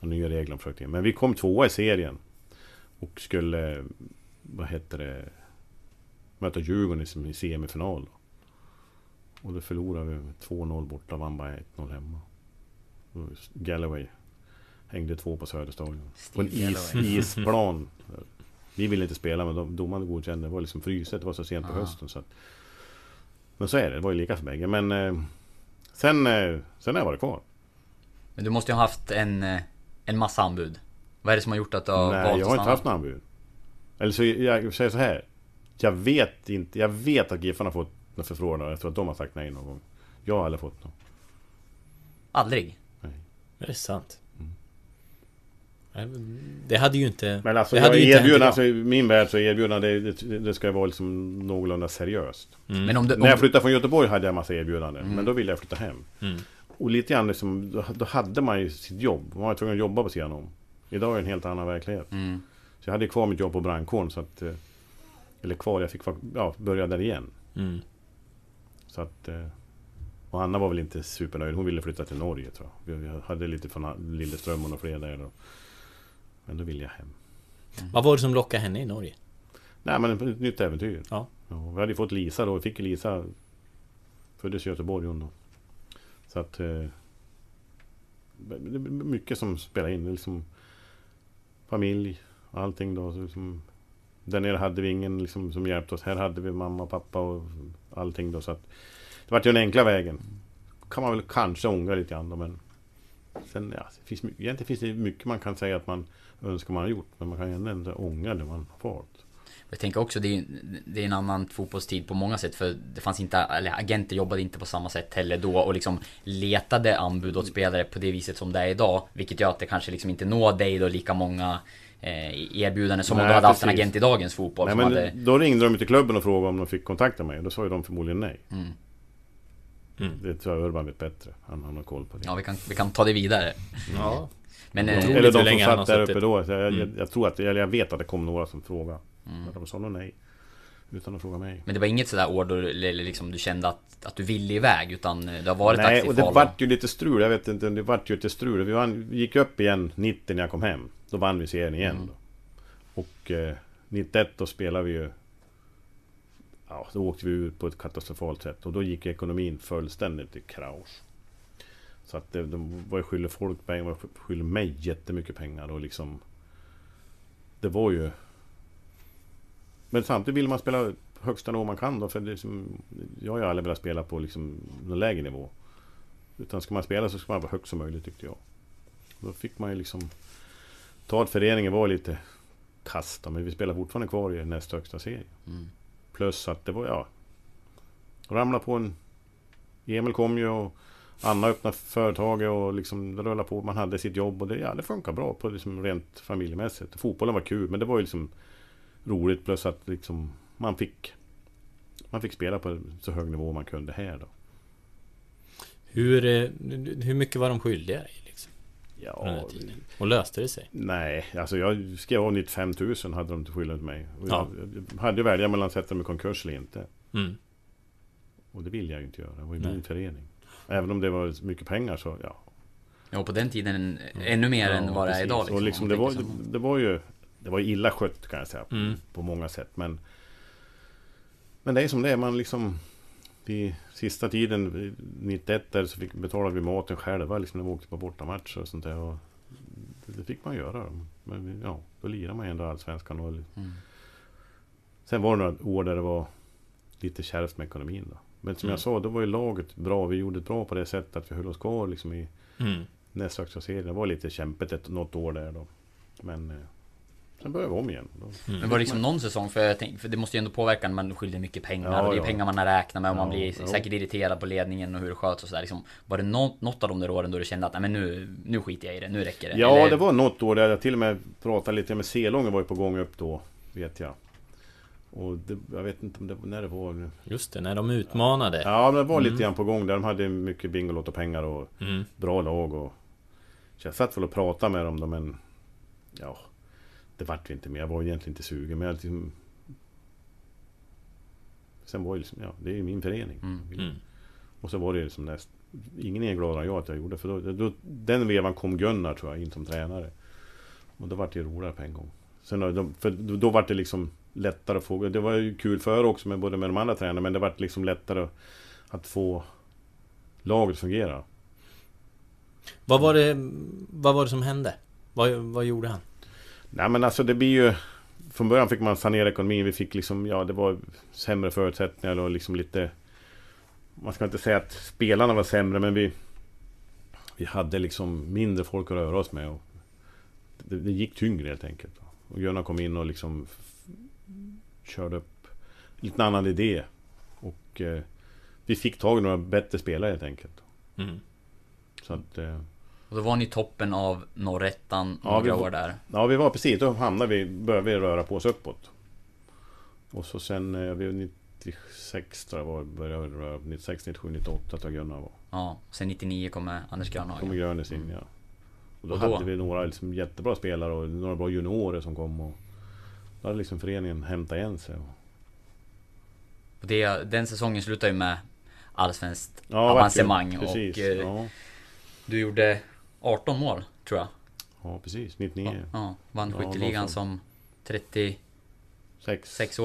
Och nya regler försökte in. Men vi kom tvåa i serien. Och skulle, vad heter det, möta Djurgården i semifinal. Och då förlorade vi med 2-0 borta, vann bara 1-0 hemma. Galloway hängde två på Söderstadion. På en is, isplan. Vi ville inte spela men de, domaren godkände. Det var liksom fryset, det var så sent på Ah. hösten. Så att, men så är det, det var ju lika för bägge. Men eh, sen, eh, sen har jag varit kvar. Men du måste ju ha haft en, eh, en massa anbud. Vad är det som har gjort att du har Nej, valt jag har inte haft några anbud. Eller så jag säger så här. Jag vet inte, jag vet att Giffarna har fått några förfrågningar. Jag tror att de har sagt nej någon gång. Jag har aldrig fått något. Aldrig? Är det sant? Mm. Nej, Det hade ju inte... Men alltså, det jag hade ju inte hänt erbjuder, idag. alltså, i min värld så erbjudande det, det, det ska vara liksom någorlunda seriöst. Mm. Men om du... Om När jag flyttade från Göteborg hade jag massa erbjudanden. Mm. Men då ville jag flytta hem. Mm. Och lite grann liksom, då, då hade man ju sitt jobb. Man var tvungen att jobba på sidan om. Idag är det en helt annan verklighet. mm. Så jag hade kvar mitt jobb på brandkåren så att... eh, Eller kvar, jag fick ja, börja där igen. Mm. Så att... eh, Och Anna var väl inte supernöjd. Hon ville flytta till Norge tror jag. Vi hade lite från Lilleström och några fler där då. Men då ville jag hem. Vad var det som lockade henne i Norge? Nej men ett nytt äventyr. Ja. vi hade ju fått Lisa då. Vi fick Lisa... Föddes i Göteborg hon då. Så att... eh, Det är mycket som spelar in. Liksom, familj, allting då. Så liksom, där nere hade vi ingen liksom, som hjälpte oss. Här hade vi mamma och pappa och allting då. Så att, det var ju den enkla vägen. Kan man väl kanske ångra lite grann då, men... Sen, ja, det finns, egentligen finns det mycket man kan säga att man önskar man har gjort. Men man kan ju ändå inte ångra det man har valt. Jag tänker också det är, det är en annan fotbollstid på många sätt för det fanns inte, eller agenter jobbade inte på samma sätt heller då och liksom letade anbud åt spelare på det viset som det är idag. Vilket gör att det kanske liksom inte når dig då lika många eh, erbjudanden som om Nej, du hade haft en precis. agent i dagens fotboll. Nej, som men hade, Då ringde de till klubben och frågade om de fick kontakta mig. Då sa ju de förmodligen nej. mm. Mm. Det tror jag Urban vet bättre. Han, han har koll på det. Ja vi kan, vi kan ta det vidare. Ja. [LAUGHS] Men Jag eh, Eller de länge som satt där uppe då. Jag, Mm. jag, jag tror att, eller jag vet att det kom några som frågade. Mm. Men de sa nog nej. Utan att fråga mig. Men det var inget sådär år då eller eller liksom du kände att, att du ville iväg utan det har varit Nej, och det vart ju lite strul. Jag vet inte, det vart ju lite strul. Vi, vann, vi gick upp igen 90 när jag kom hem. Då vann vi serien igen. Mm. Då. Och eh, 91 då spelade vi ju... Ja, då åkte vi ur på ett katastrofalt sätt. Och då gick ekonomin fullständigt i kraus. Så att det, de var ju skyldig folk pengar, var skyldig mig jättemycket pengar och liksom... Det var ju... Men samtidigt vill man spela högsta nivå man kan då, för det är som, Jag har ju aldrig velat spela på liksom någon lägre nivå. Utan ska man spela så ska man vara högt som möjligt tyckte jag. Då fick man ju liksom... Ta att föreningen var lite kast då, men vi spelar fortfarande kvar i näst högsta serie. Mm. Plus att det var, ja... Ramla på en... Emil kom ju och Anna öppnade företaget och liksom det rullade på. Man hade sitt jobb och det, ja, det funkar bra på liksom rent familjemässigt. Fotbollen var kul men det var ju liksom roligt plus att liksom man fick man fick spela på så hög nivå man kunde här då. Hur, eh, hur mycket var de skyldiga dig liksom, Ja? Och löste det sig? nej, alltså jag skrev av 95 000 hade de till skyldigt mig. Och Ja. jag, jag hade ju välja mellan att sätta dem i konkurs eller inte. Mm. Och det vill jag ju inte göra. Det var ju Nej. min förening. Även om det var mycket pengar så, ja. Ja, på den tiden ännu mer än vad det är idag. precis. och liksom, om det, var, det, det var ju Det var illa skött kan jag säga Mm. På många sätt men Men det är som det är, man liksom Vid sista tiden 91 där så fick, betalade vi maten själva liksom när vi åkte på bortamatcher och sånt där och det, fick man göra Men ja, då lirade man ju ändå Allsvenskan och Mm. Sen var det några år där det var Lite kärvt med ekonomin då Men som Mm. jag sa, då var ju laget bra Vi gjorde det bra på det sättet att vi höll oss kvar liksom i Mm. näst högsta serien. Det var lite kämpigt ett, något år där då. Men eh, sen började vi om igen. Mm. Men var det liksom någon säsong? För, jag tänk, för det måste ju ändå påverka när man skyller mycket pengar Ja, och det är ja. pengar man räknar med och man Ja, blir jo. säkert irriterad på ledningen och hur det sköts och sådär liksom. Var det något, något av de där åren då du kände att nej men nu, nu skiter jag i det, nu räcker det? Ja, Eller- det var något år där jag till och med pratade lite med Selången var ju på gång upp då. Vet jag. Och det, jag vet inte om det, när det var nu. Just det, när de utmanade. Ja, men det var lite Mm. grann på gång där. De hade mycket Bingolotto-pengar och Mm. bra lag och... Så jag satt väl och pratade med dem då men... Ja... Det vart vi inte mer. Jag var egentligen inte sugen men jag liksom... Sen var det liksom, ja, det är ju min förening. Mm. Mm. Och så var det liksom näst... Ingen är gladare än jag att jag gjorde. För då, då, den vevan kom Gunnar tror jag in som tränare. Och då vart det ju roligare på en gång. Sen då, då, för då, då vart det liksom lättare att få... Det var ju kul för också med både med de andra tränarna. Men det vart liksom lättare att få laget att fungera. Vad var det, vad var det som hände? Vad, vad gjorde han? Nej men alltså det blir ju... Från början fick man sanera ekonomin. Vi fick liksom, ja det var sämre förutsättningar och liksom lite... Man ska inte säga att spelarna var sämre men vi... Vi hade liksom mindre folk att röra oss med. Och det, det gick tyngre helt enkelt. Och Gunnar kom in och liksom... Körde upp lite annan idé. Och... Eh, vi fick tag i några bättre spelare helt enkelt. Mm. Så att... Eh, Och då var ni toppen av norrettan Ja, några vi- år där. Ja, vi var precis. Då hamnade vi, började vi röra på oss uppåt. Och så sen, eh, vi 96 tror jag var, började röra 96, 97, 98 tror jag Gunnar var. Ja, sen 99 kommer Anders Grönhagen. Grönes in, ja. Och då, Och då? hade vi några liksom jättebra spelare och några bra juniorer som kom och... Då hade liksom föreningen hämtat igen sig. Och, Och det, den säsongen slutar ju med allsvenskt ja, avancemang verkligen. och Precis. eh, Ja, du gjorde 18 mål, tror jag. ja, precis. 99. Ja, vann Ja, skytteligan vad fan. som 36-åring. 6.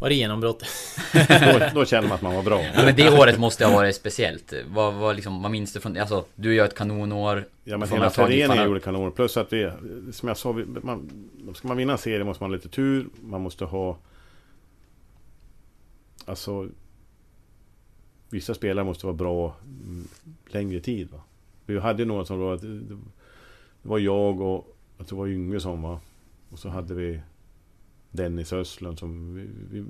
Var det genombrott? [LAUGHS] Då, då kände man att man var bra. Ja, men det året måste ha varit speciellt. Vad, vad, liksom, vad minns du från Alltså, du gör ett kanonår. Ja men hela föreningen gjorde kanon. Plus att vi, som jag sa, vi, man, ska man vinna en serie måste man ha lite tur. Man måste ha... Alltså... Vissa spelare måste vara bra mm, längre tid. Va? Vi hade några som var... Det, var jag och... Jag tror det var Yngve som var. Och så hade vi Dennis Östlund som... Vi, vi,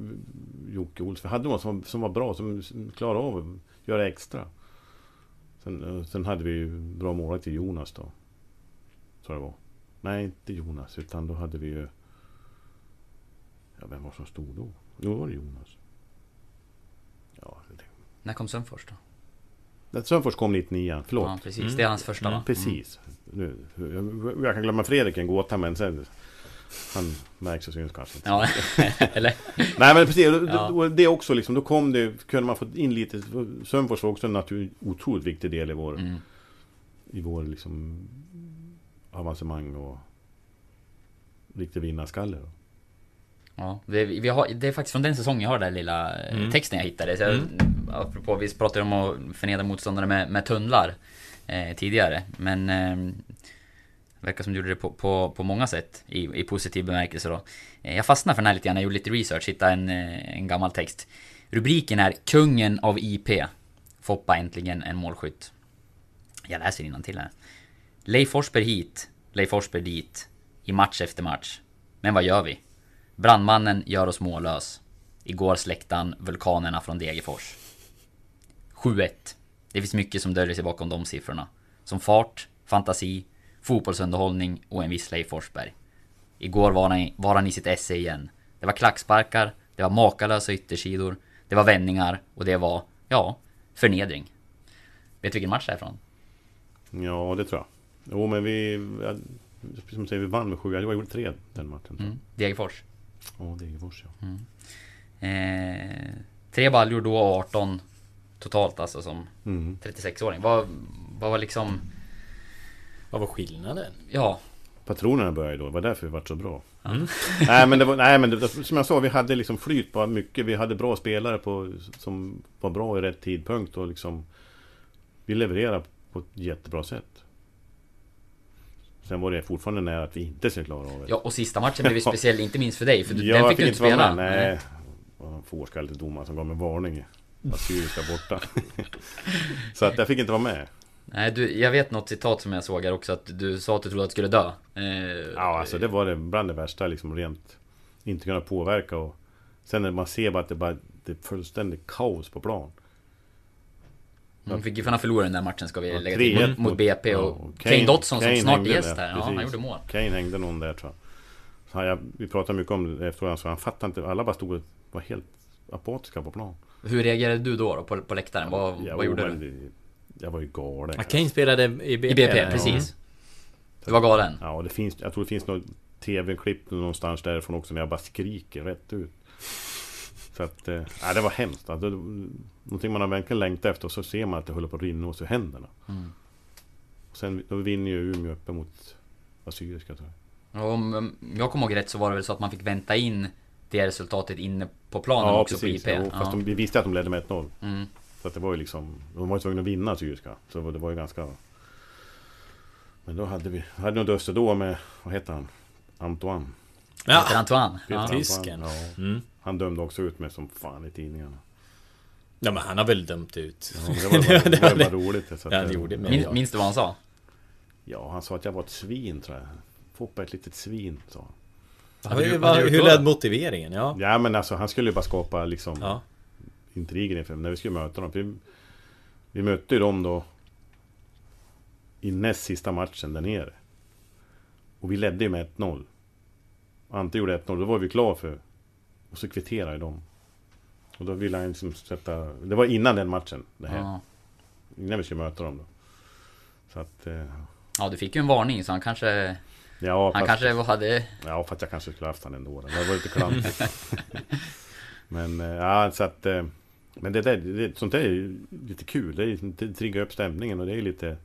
Jocke Olsson. Vi hade några som, som var bra, som klarade av att göra extra. Sen, eh, sen hade vi bra målvakt till Jonas då. Så det var. Nej, inte Jonas, utan då hade vi ju... Ja, vem var som stod då? Då var det Jonas. Ja, det... När kom Sundfors då? Sundfors kom 99, förlåt. Ja, precis. Mm. Det är hans första va? Precis. Nu, jag, kan glömma Fredrik en gåta, men sen... Han märks och syns kanske inte. Ja, [LAUGHS] eller? Nej men precis, Ja. det också liksom, då kom det, kunde man få in lite, Sundfors var också en natur, otroligt viktig del i vår, Mm. i vår liksom avancemang och riktig vinnarskalle. Då. Ja, det, vi har, det är faktiskt från den säsongen jag har den där lilla eh, Mm. texten jag hittade. Så jag, Mm. Apropå, vi pratade om att förnedra motståndare med, med tunnlar eh, tidigare. Men eh, verkar som du gjorde det på, på, på många sätt i, i positiv bemärkelse då. Eh, jag fastnade för den här lite grann, jag gjorde lite research, hittade en, eh, en gammal text. Rubriken är Kungen av IP. Foppa äntligen en målskytt. Jag läser till här. Leif Forsberg hit, Leif Forsberg dit. I match efter match. Men vad gör vi? Brandmannen gör oss mållös. Igår släckte han vulkanerna från Degerfors. 7-1. Det finns mycket som döljer sig bakom de siffrorna. Som fart, fantasi, fotbollsunderhållning och en viss Leif Forsberg. Igår var han, var han i sitt esse igen. Det var klacksparkar, det var makalösa yttersidor, det var vändningar och det var, ja, förnedring. Vet du vilken match det är från? Ja, det tror jag. Jo, men vi... Som säger, vi vann med sju. Jag gjorde tre den matchen. Mm. Degerfors. Ja, Degerfors ja. Eh, tre baljor då och 18 totalt alltså som Mm. 36-åring. Vad, vad var liksom... Vad var skillnaden? Ja, Patronerna började då, det var därför vi var så bra. [LAUGHS] nej men, det var, nej, men det, som jag sa, vi hade liksom flyt på mycket. Vi hade bra spelare på, som var bra i rätt tidpunkt och liksom... Vi levererade på ett jättebra sätt. Sen var det fortfarande nära att vi inte skulle klara av det. ja och sista matchen blev [LAUGHS] speciell, inte minst för dig, för du, Ja, den fick du jag inte spela. med. Nej. Det var en fårskallig domare som gav mig varning. Assyriska borta. [LAUGHS] så att jag fick inte vara med. Nej, du, jag vet något citat som jag såg här också, att du sa att du trodde att du skulle dö. Eh, Ja, alltså det var det bland det värsta liksom rent... Inte kunna påverka och... Sen när man ser bara att det bara... Det är fullständigt kaos på plan. De fick ju fan förlora den där matchen ska vi Ja, lägga till. 3-1 Mot, mot BP och ja, och Kane, Dotson som Kane snart hängde gäst där, där. Ja, han gjorde mål. Kane hängde någon där tror jag. Så jag vi pratade mycket om det efteråt, så han fattade inte. Alla bara stod och var helt apatiska på plan. Hur reagerade du då, då på, på läktaren? Vad, Jag vad gjorde var- du? Jag var ju galen. Ja, Kane spelade i BP. I BP, ja. precis. Du var galen. Ja, och det finns, jag tror det finns något TV-klipp någonstans därifrån också när jag bara skriker rätt ut. Så att, eh, ja, det var hemskt. Alltså, någonting man har verkligen längtat efter och så ser man att det håller på att rinna oss ur händerna. Mm. Och sen då vinner ju Umeå uppe mot Assyriska tror jag. Och om jag kommer ihåg rätt så var det väl så att man fick vänta in det resultatet inne på planen Ja, också precis. på IP. Jo, fast ja. de, vi visste att de ledde med 1-0. Mm. Så att det var ju liksom... De var ju tvungna att vinna Assyriska. Så det var ju ganska... Men då hade vi... Hade nog Öster då med... Vad heter han? Antoine. Ja, Peter Antoine. Peter Ja. Antoine. Tysken. Ja. Mm. Han dömde också ut mig som fan i tidningarna. ja, men han har väl dömt ut. Ja, det var bara, [LAUGHS] det var det- bara roligt. Så att Ja, det det- gjorde det. Min, minns du vad han sa? Ja, han sa att jag var ett svin tror jag. Foppa ett litet svin, sa han. Hade du- hade hur lät motiveringen? Ja. Ja, men alltså han skulle ju bara skapa liksom... ja. intriger inför när vi skulle möta dem. Vi, vi mötte ju dem då i näst sista matchen där nere. Och vi ledde ju med 1-0. Ante gjorde 1-0, då var vi klara för... Och så kvitterade de. Och då ville han liksom sätta... Det var innan den matchen, det här. Ja. Innan vi skulle möta dem då. Så att... Eh, ja, du fick ju en varning så han kanske... ja, Han fast, kanske hade... ja, fast jag kanske skulle haft han ändå. Det var lite klantigt. [LAUGHS] men, eh, ja, så att... Eh, men det där, det, sånt där är ju lite kul. Det, är, det triggar upp stämningen och det är lite...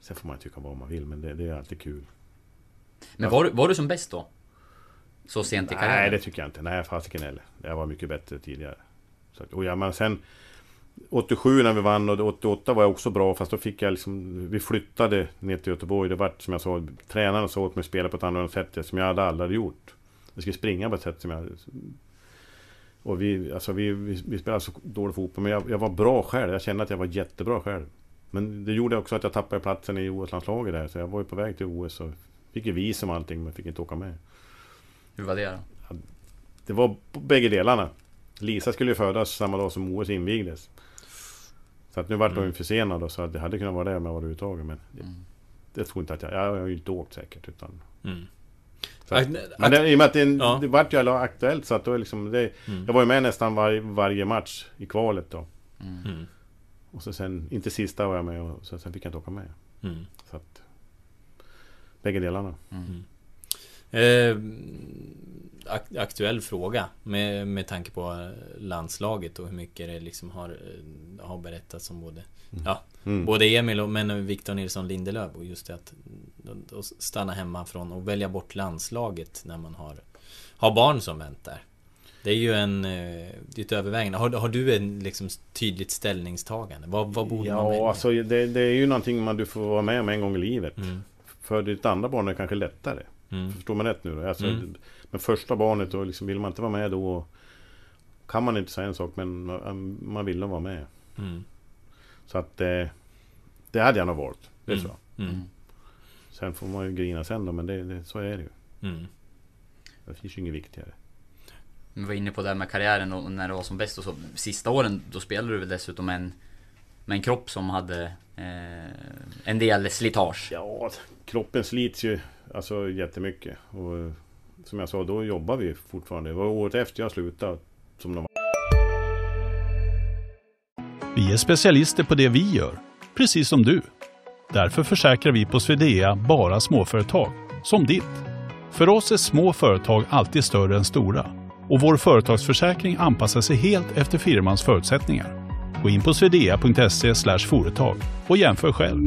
Sen får man tycka vad man vill, men det, det är alltid kul. Men var, var du som bäst då? Så sent i karriären? Nej, det tycker jag inte. Nej, fasiken heller. Jag var mycket bättre tidigare. Så, och ja, men sen... 87 när vi vann och 88 var jag också bra fast då fick jag liksom... Vi flyttade ner till Göteborg. Det vart som jag sa, tränaren sa åt mig att spela på ett annat sätt som jag hade aldrig gjort. Jag skulle springa på ett sätt som jag... Och vi, alltså vi, vi, vi spelade så dålig fotboll men jag, jag var bra själv. Jag kände att jag var jättebra själv. Men det gjorde också att jag tappade platsen i OS-landslaget där. Så jag var ju på väg till OS och fick ju visum och allting men fick inte åka med. Hur var det då? Det var på bägge delarna. Lisa skulle ju födas samma dag som OS invigdes. Så att nu vart hon ju försenad och så att det hade kunnat vara det om jag var överhuvudtaget men det, Mm. det tror inte att jag... Jag har ju inte åkt säkert utan... Mm. Att, men det, i och med att det, Ja. det vart ju alla aktuellt så att då är liksom det, Mm. Jag var ju med nästan var, varje match i kvalet då. Mm. Mm. Och så sen, inte sista var jag med och så, sen fick jag inte åka med. Mm. Så att... Bägge delarna. Eh, ak- aktuell fråga med, med tanke på landslaget och hur mycket det liksom har, eh, har berättats om både Ja, Mm. både Emil och men Victor Nilsson Lindelöf och just det att att stanna hemma från och välja bort landslaget när man har Har barn som väntar Det är ju en eh, ett övervägande Har, har du en liksom tydligt ställningstagande? Vad, vad borde man välja? Ja, alltså det, det är ju någonting man du får vara med om en gång i livet. Mm. För ditt andra barn är det kanske lättare. Mm. Förstår man rätt nu då? Alltså, Mm. Men första barnet då liksom, vill man inte vara med då Kan man inte säga en sak men man, man vill nog vara med. Mm. Så att eh, Det hade jag nog valt. Det är Mm. så. Mm. Sen får man ju grina sen då men det, det, så är det ju. Mm. Det finns ju inget viktigare. Vi var inne på det här med karriären och när det var som bäst och så. Sista åren, då spelade du väl dessutom en, med en kropp som hade eh, en del slitage. Ja, kroppen slits ju alltså jättemycket. Och som jag sa, då jobbar vi fortfarande. Det var året efter jag slutade som de Vi är specialister på det vi gör, precis som du. Därför försäkrar vi på Swedea bara småföretag, som ditt. För oss är små företag alltid större än stora och vår företagsförsäkring anpassar sig helt efter firmans förutsättningar. Gå in på swedea.se företag och jämför själv.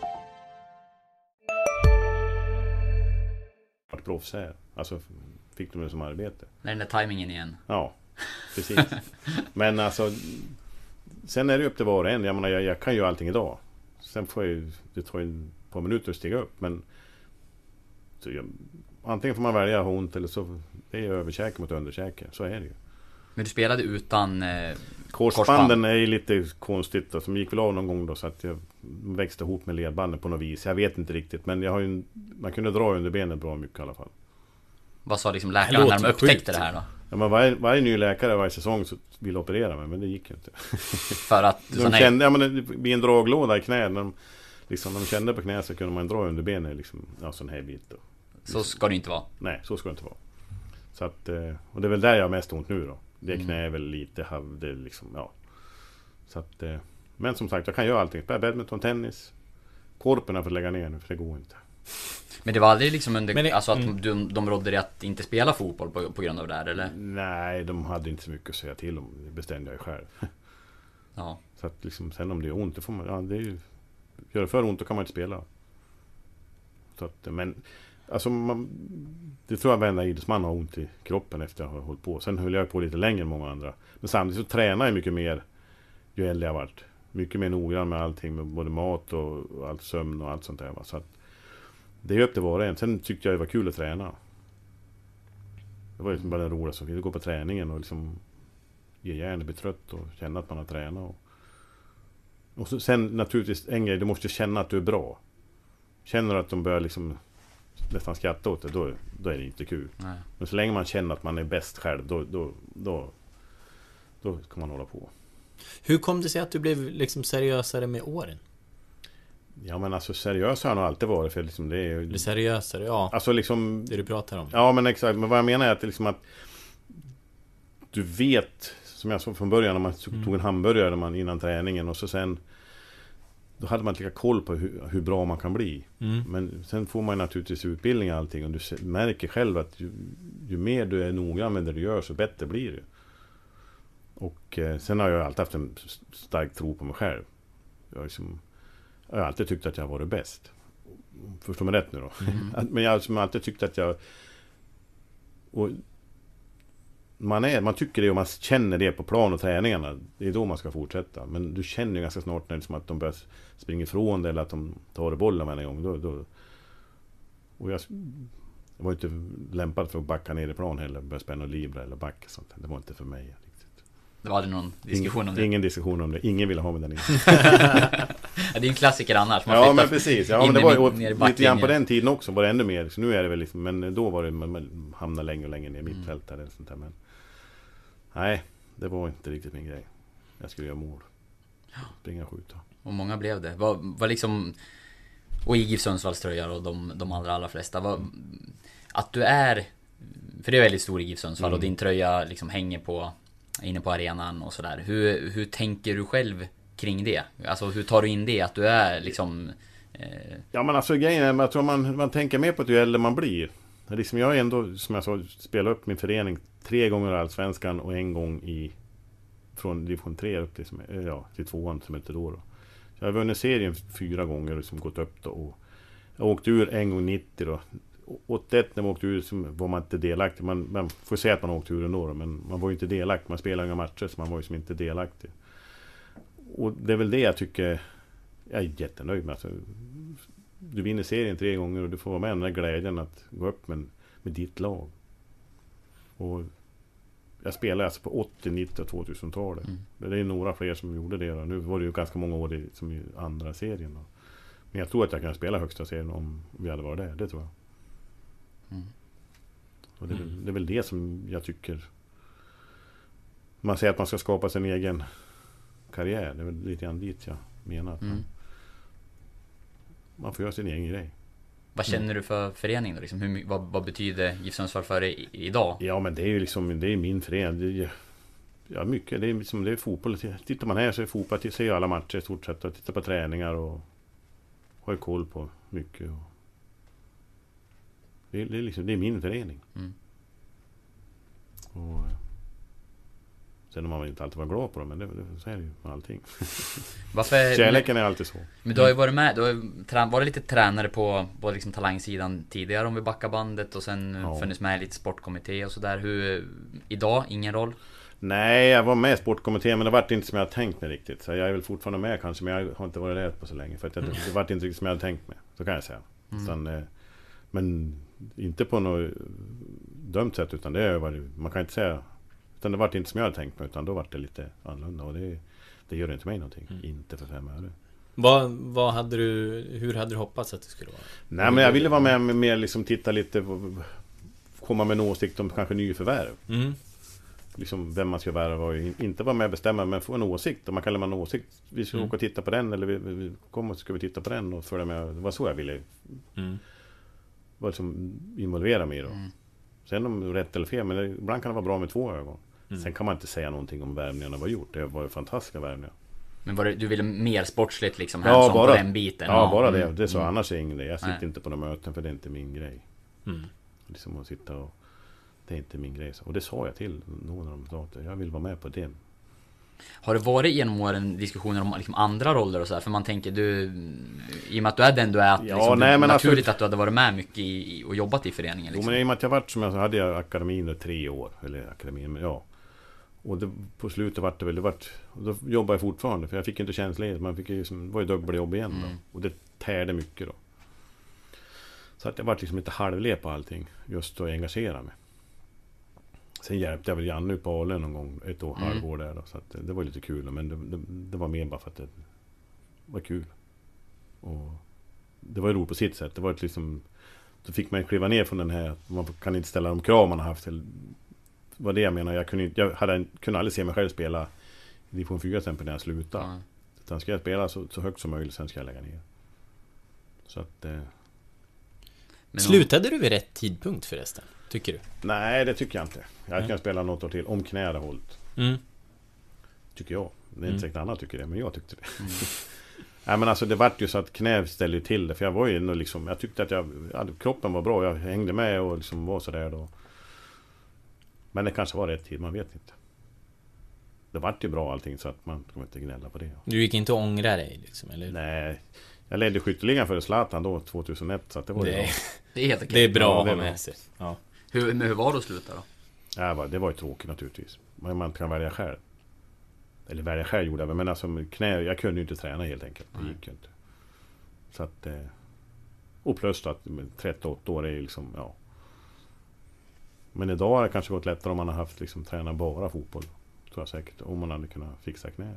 Vart proffs är. Alltså fick de det som arbete. När den där tajmingen igen. Ja, precis. [LAUGHS] Men alltså Sen är det upp till var och en. Jag menar, jag, jag kan ju allting idag. Sen får jag ju, det tar ju ett par minuter att stiga upp. Men jag, antingen får man välja ont eller så det är överkäke mot underkäke. Så är det ju. Men du spelade utan eh, Korsbanden korsband? är ju lite konstigt. Alltså, de gick väl av någon gång då så att jag växte ihop med ledbanden på något vis. Jag vet inte riktigt. Men jag har ju, man kunde dra under benet bra mycket i alla fall. Vad sa liksom läkaren när de upptäckte det här då? Ja, men varje, varje ny läkare varje säsong så ville operera mig, men det gick ju inte. [LAUGHS] För att du de kände, ja men det blir en draglåda i knät. När de, liksom, de kände på knät så kunde man dra under benet liksom, ja sån här bit då. Så ska det inte vara. Nej, så ska det inte vara. Så att, eh, och det är väl där jag har mest ont nu då. Det Mm. knä är väl lite det liksom, ja. Så att, eh, men som sagt, jag kan göra allting. Spela badminton, tennis. Korpen har fått lägga ner nu, för det går inte. Men det var aldrig liksom under, det- alltså att mm. de, de rådde dig att inte spela fotboll på, på grund av det här eller? Nej, de hade inte så mycket att säga till om. Det bestämde jag ju själv. [LAUGHS] Ja. Så att liksom, sen om det gör ont, det får man, ja det är ju... Gör det för ont, då kan man inte spela. Så att, men... Alltså man, Det tror jag varenda idrottsman har ont i kroppen efter att ha hållit på. Sen höll jag på lite längre än många andra. Men samtidigt så tränar jag mycket mer ju äldre jag varit. Mycket mer noggrann med allting, med både mat och, allt sömn och allt sånt där. Va? Så att, det är upp till var och en. Sen tyckte jag det var kul att träna. Det var liksom bara det roliga som finns. Att gå på träningen och liksom ge järnet, bli trött och känna att man har tränat. Och, och så, sen naturligtvis en grej, du måste känna att du är bra. Känner du att de börjar liksom nästan skratta åt det, då, då är det inte kul. Nej. Men så länge man känner att man är bäst själv, då, då, då, då kan man hålla på. Hur kom det sig att du blev liksom seriösare med åren? Ja men alltså seriös har jag nog alltid varit för liksom det är ju... Eller seriösare, ja. Alltså liksom... Det du pratar om. Ja men exakt, men vad jag menar är att det liksom att Du vet Som jag sa från början när man Mm. tog en hamburgare när man, innan träningen och så sen Då hade man inte lika koll på hur, hur bra man kan bli Mm. Men sen får man naturligtvis utbildning och allting och du märker själv att ju, ju mer du är noggrann med det du gör så bättre blir det Och eh, sen har jag alltid haft en stark tro på mig själv Jag liksom jag har alltid tyckt att jag har varit bäst. Förstår mig rätt nu då? Mm. [LAUGHS] Men jag har liksom alltid tyckt att jag... Och man, är, man tycker det och man känner det på plan och träningarna. Det är då man ska fortsätta. Men du känner ju ganska snart när liksom att de börjar springa ifrån det eller att de tar bollen varje gång. Då, då, och jag, jag var inte lämpad för att backa ner i plan heller. Börja spänna libra eller backa. Sånt. Det var inte för mig. Det var aldrig någon diskussion om det? Ingen diskussion om det. Ingen ville ha mig där inne. [LAUGHS] Det är en klassiker annars. Man ja men precis. Ja, men det var ju lite grann på den tiden också. Var det ännu mer. Så nu är det väl liksom, men då var det man, hamnar längre och längre ner i Mm. mittfält eller sånt där. Men nej, det var inte riktigt min grej. Jag skulle göra mål. Springa och skjuta. Och många blev det. Vad, vad liksom... Och i GIF Sundsvalls tröjor och de, de allra, allra flesta. Vad, att du är... För det är väldigt stor i GIF Sundsvall Mm. och din tröja liksom hänger på... Inne på arenan och sådär. Hur, hur tänker du själv kring det? Alltså hur tar du in det? Att du är liksom... Eh, Ja men alltså grejen är, jag tror man, man tänker mer på det ju äldre man blir. Liksom jag är ändå, som jag sa, spelat upp min förening tre gånger i Allsvenskan och en gång i... Från division 3 upp till, eh, ja, till tvåan som hette då. då. Så jag har vunnit serien fyra gånger och liksom gått upp då. Och jag åkte ur en gång 90 då. 81 när man åkte ur så var man inte delaktig. Man, man får säga att man åkte ur ändå då, men man var ju inte delaktig. Man spelade inga matcher så man var ju som inte delaktig. Och det är väl det jag tycker jag är jättenöjd med. Alltså, du vinner serien tre gånger och du får vara med den där glädjen att gå upp med, med ditt lag. Och jag spelade alltså på 80, 90 och 2000-talet. Mm. Det är några fler som gjorde det. Då. Nu var det ju ganska många år i, som i andra serien. Då. Men jag tror att jag kan spela högsta serien om vi hade varit där. Det tror jag. Mm. Och det, är väl, Mm. det är väl det som jag tycker... Man säger att man ska skapa sin egen karriär. Det är väl lite grann dit jag menar. Mm. Man får göra sin egen grej. Vad känner du för föreningen då? Liksom, hur, vad, vad betyder GIF Sundsvall för dig idag? Ja men det är ju liksom, det är min förening. Det är, ja mycket, det är liksom, det är fotboll. Tittar man här så är fotboll. Jag ser ju alla matcher i stort sett och tittar på träningar och har koll på mycket. Och det, är, det, är liksom, det är min förening. Mm. Och, sen har man inte alltid varit glad på dem, men det, det, så är det ju med allting. [LAUGHS] Varför, Kärleken är alltid så. Men du har ju varit med, du har ju varit lite tränare på, på liksom talangsidan tidigare om vi backar bandet och sen Ja. funnits med i lite sportkommitté och sådär. Hur, idag, ingen roll? Nej, jag var med i sportkommittén men det vart inte som jag hade tänkt mig riktigt. Så jag är väl fortfarande med kanske, men jag har inte varit där på så länge. För att jag, det vart inte riktigt som jag hade tänkt mig. Så kan jag säga. Mm. Utan, eh, men inte på något dumt sätt, utan det var Man kan inte säga... Utan det vart inte som jag hade tänkt mig, utan då vart det lite annorlunda. Och det, det gör inte mig någonting. Mm. Inte för fem öre. Vad, vad hade du, hur hade du hoppats att det skulle vara? Nej, men jag ville vara med med mer liksom titta lite... på- Komma med en åsikt om kanske nyförvärv. Mm. liksom vem man ska värva och in- inte vara med och bestämma men få en åsikt. Om man kallar man en åsikt. Vi ska Mm. åka och titta på den eller vi, vi, kommer ska vi titta på den och följa med. Det var så jag ville Mm. var liksom involvera mig i då. Mm. Sen om rätt eller fel, men det, ibland kan det vara bra med två ögon. Mm. Sen kan man inte säga någonting om värvningarna vi har gjort. Det var ju fantastiska värvningar. Men var det, du ville mer sportsligt liksom, Ja, bara- på den biten? Ja, bara det. mm, Det är så. mm. Annars är det ingen grej. Jag sitter Nej. inte på några möten för det är inte min grej. Mm. Liksom att sitta och... Det är inte min grej. Och det sa jag till någon av dem. sa att Jag vill vara med på det. Har det varit genom åren diskussioner om liksom andra roller och så här? För man tänker du... I och med att du är den du är, att Ja, liksom, nej, det men alltså- naturligt att du hade varit med mycket i, och jobbat i föreningen Jo liksom. men i och med att jag varit som jag sa, hade jag akademin i tre år. Eller akademin, men ja. Och det, på slutet vart det väl, det vart, och då jobbade jag fortfarande för jag fick inte tjänstledigt. Man fick ju, som- det var ju dubbeljobb igen då. Mm. Och det tärde mycket då. Så att jag vart liksom lite halvled på allting. Just att engagera mig. Sen hjälpte jag väl Janne på Ale någon gång, ett år, Mm. halvår där då. Så att det, det var lite kul. Men det, det, det var mer bara för att det var kul. Och det var ju roligt på sitt sätt. Det var ett liksom då fick man kliva ner från den här Man kan inte ställa de krav man har haft till var det jag menar Jag kunde, inte- jag hade, kunde aldrig se mig själv spela I division 4 till exempel när jag slutade Ja. Utan ska jag spela så, så högt som möjligt Sen ska jag lägga ner Så att eh, Slutade du vid rätt tidpunkt förresten? Tycker du? Nej det tycker jag inte Jag Nej. kunnat spela något år till Om knä hade hållit Mm. Tycker jag Det är inte Mm. säkert alla tycker det Men jag tyckte det Mm. [LAUGHS] Nej men alltså det vart ju så att knä ställde till det För jag var ju ändå liksom Jag tyckte att jag ja, Kroppen var bra Jag hängde med och liksom var sådär då Men det kanske var rätt tid Man vet inte Det vart ju bra allting så att man kommer inte gnälla på det Du gick inte att ångra dig liksom, eller? Nej Jag ledde skytteligan för Zlatan då 2001 Så att det var ju Det, bra [LAUGHS] Det är helt okej. det är bra Ja, att ha med sig. Ja. Hur, men hur var det att sluta då? Ja, va- det var ju tråkigt naturligtvis. Men man kan välja själv. Eller välja själv gjorde jag men alltså knä, jag kunde ju inte träna helt enkelt. Det gick ju inte. Så att... eh, Och plus då att med 38 år är ju liksom, ja. Men idag har det kanske gått lättare om man har haft liksom träna bara fotboll. Tror jag säkert. Om man hade kunnat fixa knä.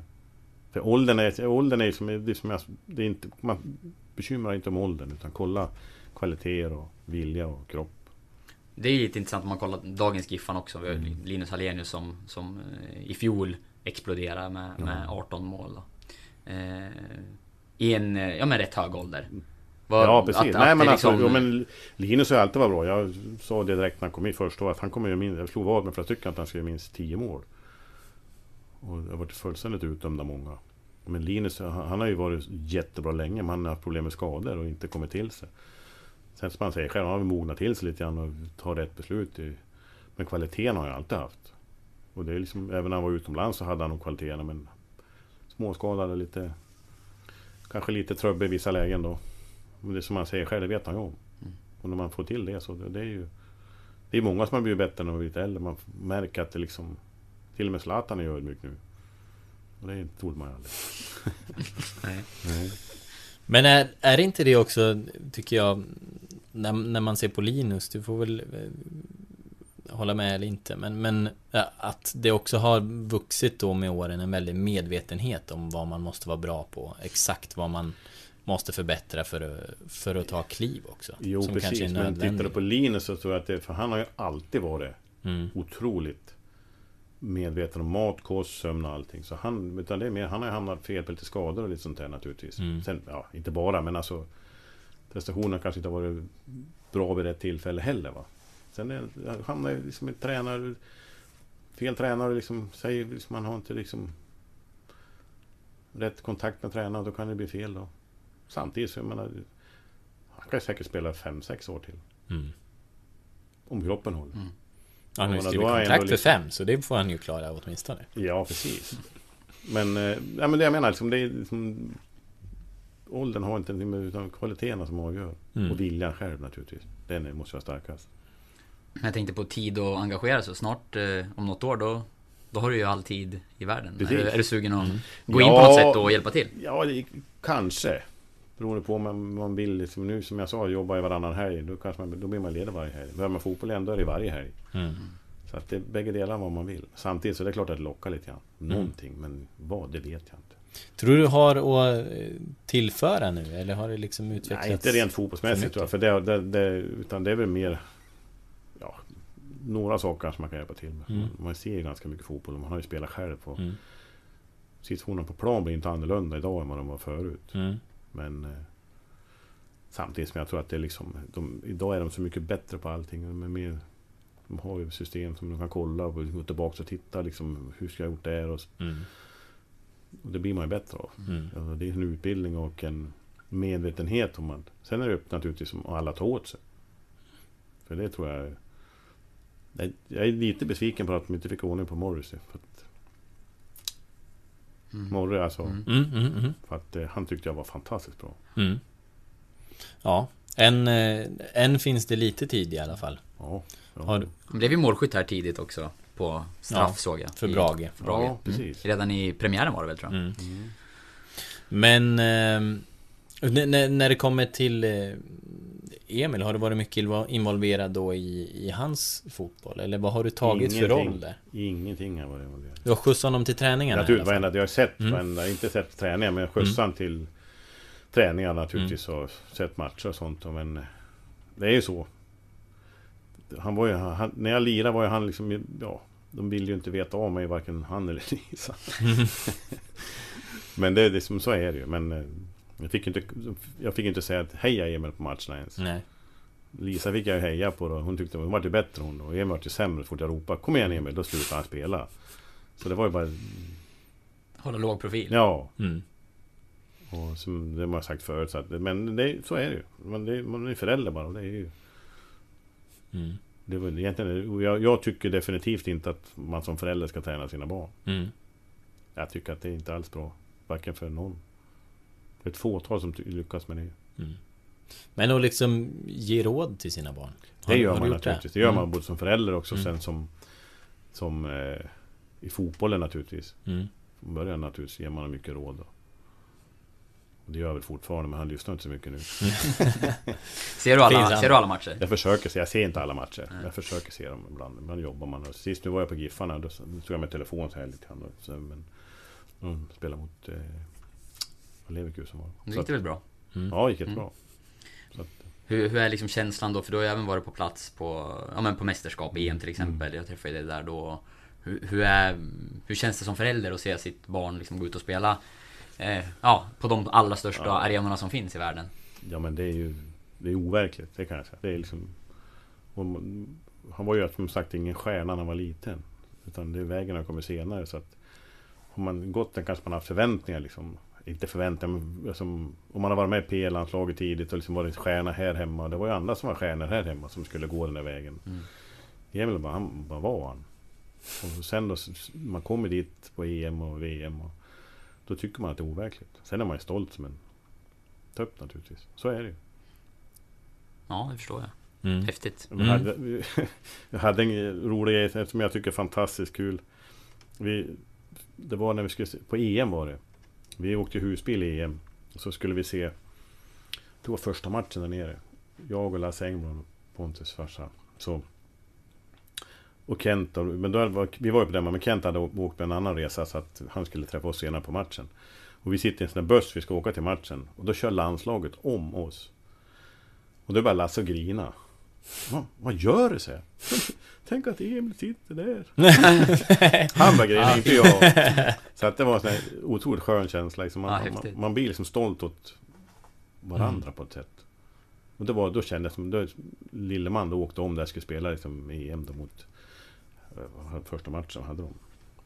För åldern är, åldern är som, det är som jag, det är inte, man bekymrar inte om åldern utan kolla kvaliteter och vilja och kropp. Det är lite intressant om man kollar dagens Giffan också. Vi har Mm. Linus Hallenius som, som eh, i fjol exploderade med, Ja. med 18 mål då. Eh, I en, eh, ja men rätt hög ålder. Vad- Ja precis. att- Nej att men alltså, liksom- jo, men Linus har alltid varit bra. Jag sa det direkt när han kom in första året. Han kommer ju minst, jag slog vad med flera stycken att han ska göra minst 10 mål. Och det har varit fullständigt utdömda många. Men Linus, han, han har ju varit jättebra länge men han har haft problem med skador och inte kommit till sig. Sen som han säger själv, han har mognat till sig lite grann och tar rätt beslut. i- Men kvaliteten har jag alltid haft. Och det är liksom, även när han var utomlands så hade han nog kvaliteterna men småskadad och lite Kanske lite trubbig i vissa lägen då. Men det som han säger själv, vet han ju om. Mm. Och när man får till det så det, det är ju Det är många som har blivit bättre när de blivit äldre. Man märker att det liksom Till och med Zlatan är ju ödmjuk nu. Och det trodde man ju aldrig. [LAUGHS] Nej. Nej. Men är, är inte det också, tycker jag, när, när man ser på Linus, du får väl eh, hålla med eller inte, men, men ja, att det också har vuxit då med åren en väldig medvetenhet om vad man måste vara bra på, exakt vad man måste förbättra för att, för att ta kliv också. Jo som kanske är precis, men tittar du på Linus så tror jag att det, för han har ju alltid varit Mm. otroligt medveten om mat, kost, sömn och allting. Så han, utan det är mer, han har ju hamnat fel på lite skador och lite sånt där naturligtvis. Mm. Sen, ja, inte bara, men alltså prestationen kanske inte har varit bra vid rätt tillfälle heller. Va? Sen är, hamnar jag liksom i tränare... Fel tränare liksom säger liksom, man har inte liksom rätt kontakt med tränaren, då kan det bli fel då. Samtidigt så, jag menar, han kan säkert spela 5-6 år till. Mm. Om kroppen håller. Mm. Han har ju skrivit kontrakt för liksom- fem, så det får han ju klara åtminstone. Ja, precis. Men, eh, ja, men det jag menar, liksom, det är liksom, åldern har inte någonting med utan kvaliteterna som avgör. Mm. Och viljan själv naturligtvis. Den måste vara starkast. Men jag tänkte på tid att engagera sig. Snart, eh, om något år, då, då har du ju all tid i världen. Är, Precis. du- är du sugen att Mm. gå in på Ja, något sätt och hjälpa till? Ja, det, kanske. Beroende på om man, man vill, liksom, nu som jag sa, jobba i varannan helg. Då, kanske man, då blir man ledig varje helg. Börjar man fotboll igen, då är det varje helg. Mm. Så att det är bägge delar vad man vill. Samtidigt så är det klart att det lockar lite grann. Någonting, men vad, det vet jag inte. Tror du har att eh, tillföra nu, eller har det liksom utvecklats? Nej, inte rent fotbollsmässigt tror jag. För det, det, det, utan det är väl mer... Ja, några saker som man kan hjälpa till med. Mm. Man ser ju ganska mycket fotboll. Man har ju spelat själv på... Mm. Situationen på plan blir inte annorlunda idag än vad de var förut. Mm. Men... Eh, samtidigt som jag tror att det är liksom... De, idag är de så mycket bättre på allting. De, mer, de har ju system som de kan kolla och gå tillbaka och titta liksom. Hur ska jag ha gjort där? Och, Mm. och det blir man ju bättre av. Mm. Alltså, det är en utbildning och en medvetenhet om att... Sen är det upp naturligtvis om alla tar åt sig. För det tror jag... Jag- Jag är lite besviken på att de inte fick ordning på Morrissey. För att, Mm. Morri alltså. Mm, mm, mm. För att eh, han tyckte jag var fantastiskt bra. Mm. Ja, en, eh, en finns det lite tid i alla fall. Ja. Har du? Han blev ju målskytt här tidigt också. På straff Ja, såg jag. för I- Brage. För Brage. Ja, precis. Mm. Redan i premiären var det väl tror jag. Mm. Men eh, när det kommer till eh, Emil, har du varit mycket invo- involverad då i, i hans fotboll? Eller vad har du tagit för Ingenting. roll där? Ingenting har varit involverad. Du har skjutsat honom till träningarna? Naturligtvis, varenda, jag har sett Mm. varenda, inte sett träningar men skjutsat Mm. till träningar naturligtvis och sett matcher och sånt. Men eh, det är ju så. Han var ju, han, när jag lirade var ju han liksom, ja, de vill ju inte veta av mig varken han eller [LAUGHS] Lisa. [LAUGHS] men det är liksom, så är det ju. Men eh, jag fick inte, jag fick inte säga att heja Emil på matcherna ens. Nej. Lisa fick jag heja på då. Hon tyckte hon var ju bättre hon och Emil var ju sämre så fort jag ropade Kom igen Emil, då slutade han spela. Så det var ju bara... Hålla låg profil. Ja. Mm. Och som det har jag sagt förut, så att, men det, så är det ju. Man, det, man är förälder bara och det är ju... Mm. Det var egentligen, jag, jag tycker definitivt inte att man som förälder ska träna sina barn. Mm. Jag tycker att det är inte alls bra. Varken för någon. Det är ett fåtal som lyckas med det. Mm. Men att liksom ge råd till sina barn? Har Det gör man naturligtvis. Det, gör man Mm. både som förälder och också Mm. sen som... Som... Eh, I fotbollen naturligtvis. Mm. Från början naturligtvis ger man mycket råd. Då. Och det gör jag väl fortfarande, men han lyssnar inte så mycket nu. [LAUGHS] Ser du alla- ser du alla matcher? Jag försöker se, jag ser inte alla matcher. Nej. Jag försöker se dem ibland. Ibland jobbar man. Och sist nu var jag på Giffarna, då tog jag med telefon så här lite grann. då. Så, men, de spelade mot... Eh, vad Leverkusen var. Det Så gick det väl bra? Ja, det gick jättebra. Mm. Hur, hur är liksom känslan då? För du har ju även varit på plats på, ja men på mästerskap, EM till exempel. Mm. Jag träffade dig där då. Hur, hur, är, hur känns det som förälder att se sitt barn liksom gå ut och spela? Eh, ja, på de allra största Ja. arenorna som finns i världen. Ja men det är ju Det är overkligt, det kan jag säga. Det är liksom Han var ju som sagt ingen stjärna när han var liten. Utan det är vägen han kommer senare så att Har man gått den kanske man har haft förväntningar liksom Inte förväntningar men som, Om man har varit med i P-landslaget tidigt och liksom varit stjärna här hemma. Det var ju andra som var stjärnor här hemma som skulle gå den där vägen. Mm. Emil bara, han, vad var han? Och sen då, man kommer dit på EM och VM och Då tycker man att det är overkligt. Sen är man ju stolt som en tupp naturligtvis. Så är det ju. Ja, det förstår jag. Mm. Häftigt. Vi hade, jag hade en rolig grej som jag tycker är fantastiskt kul. Vi, det var när vi skulle på EM var det. Vi åkte husbil i EM. Och så skulle vi se, det var första matchen där nere. Jag och Lasse Engblom och Pontus farsa. Så, och Kent, då, men då var, vi var ju på den, men Kent hade åkt på en annan resa så att han skulle träffa oss senare på matchen. Och vi sitter i en sån där buss, vi ska åka till matchen. Och då kör landslaget om oss. Och då börjar Lasse grina. Va, vad gör du? säger jag. [LAUGHS] Tänk att Emil sitter där. [LAUGHS] Han var grejen, inte jag. [LAUGHS] Så att det var en sån här otroligt skön känsla. Liksom man, Ja, man, man blir liksom stolt åt varandra Mm. på ett sätt. Och det var, då kändes det som, då, Lilleman då åkte om där skulle spela liksom EM då mot eh, Första matchen hade de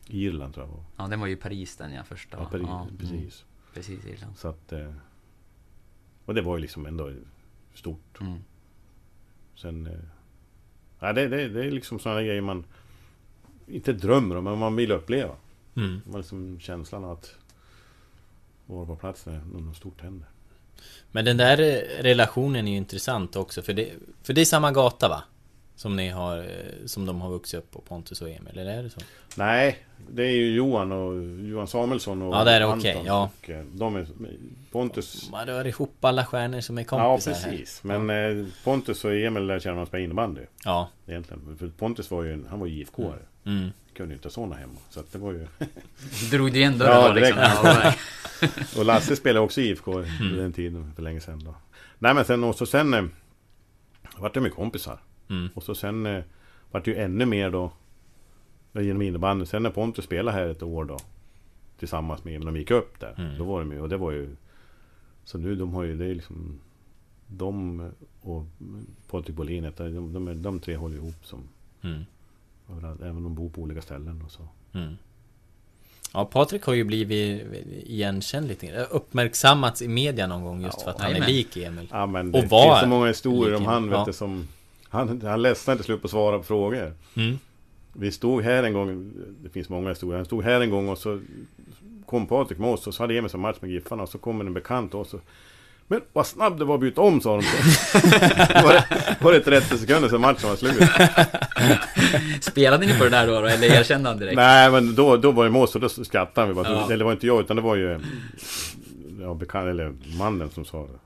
Irland tror jag var. Ja, den var ju Paris den ja, första. Ja, Paris, ja. precis. Mm. Precis, Irland. Så att... Eh, och det var ju liksom ändå stort. Mm. Sen... Eh, ja, det, det, det är liksom sådana grejer man inte drömmer om, men man vill uppleva. Mm. Man liksom känslan av att vara på plats när något stort händer. Men den där eh, relationen är ju intressant också för det, för det är samma gata va? Som ni har, eh, som de har vuxit upp på, Pontus och Emil, eller är det så? Nej, det är ju Johan och Johan Samuelsson och Ja, det är Anton. okej, ja. Och, eh, de är, Pontus... Man rör ihop alla stjärnor som är Ja, kompisar här. precis. Men eh, Pontus och Emil lärde känna man spela innebandy. Ja. Egentligen. För Pontus var ju, han var ju IFK-are. Mm. Kunde ju inte ha såna hemma. Så att det var ju... [LAUGHS] Drog du igen dörren Ja, då liksom? Ja, [LAUGHS] och Lasse spelade också IFK Mm. den tiden, för länge sedan då. Nej men sen, och så sen... Eh, vart det med kompisar. Mm. Och så sen eh, vart det ju ännu mer då genom innebandy. Sen när Pontus spelade här ett år då tillsammans med Emil, de gick upp där. Mm. Då var de ju, och det var ju... Så nu de har ju, det är liksom... De och Patrik Bolin, de, de, är- de tre håller ihop som... Mm. överallt, Även om de bor på olika ställen och så. Mm. Ja, Patrik har ju blivit igenkänd lite grann. Uppmärksammats i media någon gång just för att han är jajamän. lik Emil. Ja men det och var finns så många historier om han vet Ja. du som... Han, han ledsnade till slut på att svara på frågor. Mm. Vi stod här en gång, det finns många historier, han stod här en gång och så kom Patrik med oss och så hade Emil som match med Giffarna och så kom en bekant och så Men vad snabb du var att byta om sa de [LAUGHS] var, det, var det 30 sekunder sedan matchen var slut? [LAUGHS] Spelade ni på det där då, då eller erkände han direkt? Nej men då, då var det oss och då skrattade vi bara. Ja. Eller det var inte jag utan det var ju ja, bekant, eller mannen som sa det.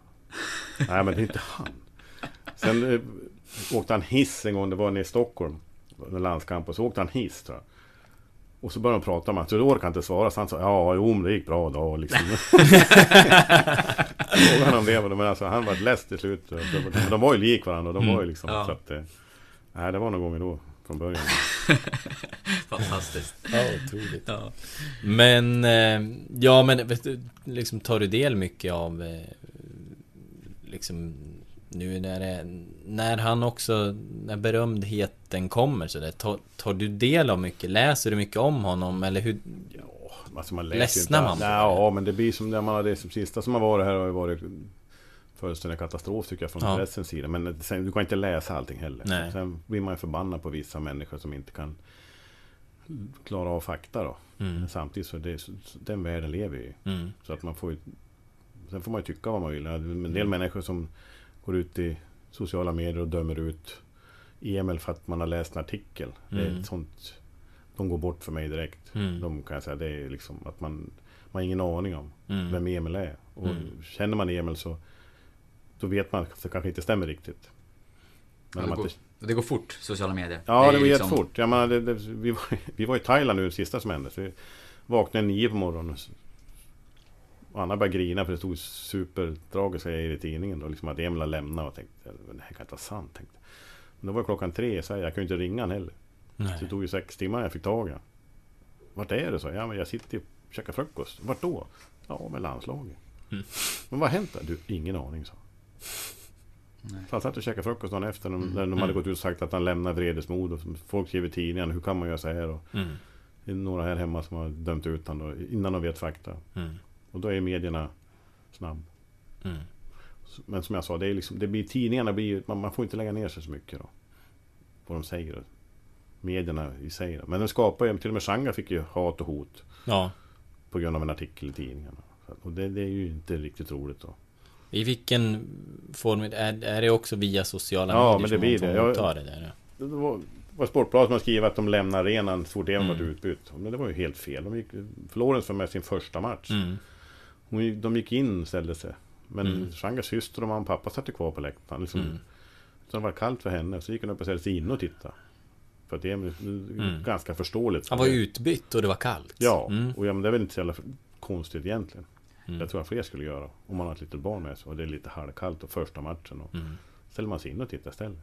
Nej men det är inte han. Sen eh, åkte han hiss en gång, det var nere i Stockholm. En landskamp och så åkte han hiss tror jag. Och så började de prata med honom, så då orkade han inte svara. Så han sa ja, jo men det gick bra då liksom. [LAUGHS] Frågade han om det, men alltså han var less till slut. Men de var ju lik varandra, de var ju liksom. Ja. Så att, eh, nej det var någon gång då, från början. [LAUGHS] Fantastiskt. Ja, otroligt. Ja. Men, eh, ja men vet du, liksom tar du del mycket av eh, liksom nu när det, när han också, när berömdheten kommer så där, tar, tar du del av mycket? Läser du mycket om honom eller hur? Alltså man läser Ledsnar ju man inte. på Ja, men det blir som när man har det som sista som har varit här har ju varit fullständig katastrof tycker jag från Ja. pressens sida. Men sen, du kan inte läsa allting heller. Nej. Sen blir man ju förbannad på vissa människor som inte kan klara av fakta då. Mm. Samtidigt så det, den världen lever i. Mm. Så att man får ju, Sen får man ju tycka vad man vill. Men En del Mm. människor som går ut i sociala medier och dömer ut Emil för att man har läst en artikel. Det är Mm. ett sånt, de går bort för mig direkt. Mm. De kan jag säga, det är liksom att man, man har ingen aning om Mm. vem Emil är. Och Mm. känner man Emil så då vet man att det kanske inte stämmer riktigt. Men det, går, inte, det går fort, sociala medier. ja, det är går liksom- jättefort. Jag menar, det, det, vi, var, [LAUGHS] vi var i Thailand nu, det sista som hände. Så vi vaknade nio på morgonen. Och Anna började grina för det stod supertragiska grejer i tidningen. Då, liksom att Emil har lämnat och tänkte, "Men det här kan inte vara sant. Tänkte. Men då var klockan tre, så jag kunde inte ringa han heller. Nej. Så det tog ju sex timmar jag fick tag i honom. Vart är du? Så ja, men jag sitter och käkar frukost. Vart då? Ja, med landslaget. Mm. Men vad har hänt? Du, ingen aning, så. Nej. Så han satt och käkade frukost dagen efter när de, Mm. när de hade Mm. gått ut och sagt att han lämnar vredesmod. Och folk skriver i tidningen, hur kan man göra så här? Och Mm. det är några här hemma som har dömt ut honom innan de vet fakta. Mm. Och då är medierna snabb. Mm. Men som jag sa, det, är liksom, det blir, tidningarna blir, man, man får inte lägga ner sig så mycket då. Vad de säger. Medierna i sig. Då. Men de skapar ju, till och med Shanga fick ju hat och hot. Ja. På grund av en artikel i tidningarna. Och det, det är ju inte riktigt roligt då. I vilken form, är, är det också via sociala Ja, medier men det blir det. Jag- det där? Det var, var Sportbladet som skrev att de lämnar arenan så fort Emil Mm. var utbytt. Men det var ju helt fel. De gick, Florens var med sin första match. Mm. Hon, de gick in och ställde sig. Men Mm. Shangas syster och mamma och pappa satt kvar på läktaren. Liksom, Mm. Så det var kallt för henne. Så gick hon upp och ställde sig in och tittade. För att Emil, Mm. ganska förståeligt. Han var utbytt och det var kallt. Ja, Mm. och ja, men det är väl inte så jävla konstigt egentligen. Mm. Jag tror att fler skulle göra. Om man har ett litet barn med sig och det är lite halvkallt och första matchen. Och Mm. ställer man sig in och tittar istället.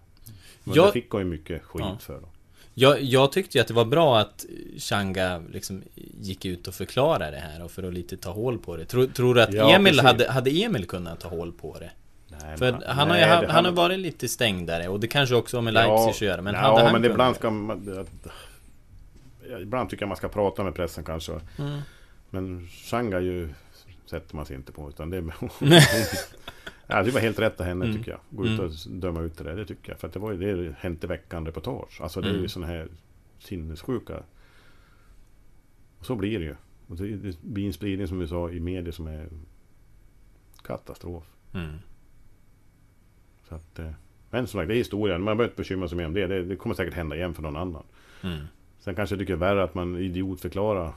Men Jag- det fick hon ju mycket skit Ja. för då. Jag, jag tyckte ju att det var bra att Changa liksom gick ut och förklarade det här och för att lite ta hål på det. Tror, tror du att Ja, Emil precis. hade, hade Emil kunnat ta hål på det? Nej, För men- han, har ju, nej, han, han har varit lite stängdare och det kanske också har med Leipzig att göra. Men ja, hade han men kunnat- ibland ska man... ja, Ibland tycker jag man ska prata med pressen kanske. Mm. Men Shanga ju sätter man sig inte på utan det är... [LAUGHS] [LAUGHS] ja, det var helt rätt av henne Mm. tycker jag. Gå ut Mm. och döma ut det där, det tycker jag. För det var ju det Hänt i veckan reportage. Alltså det är ju Mm. såna här sinnessjuka... Och så blir det ju. Och det, det blir en spridning som vi sa i media som är katastrof. Mm. Så att, eh, men som sagt, det är historien. Man behöver inte bekymra sig mer om det. det. Det kommer säkert hända igen för någon annan. Mm. Sen kanske jag tycker det är värre att man idiotförklarar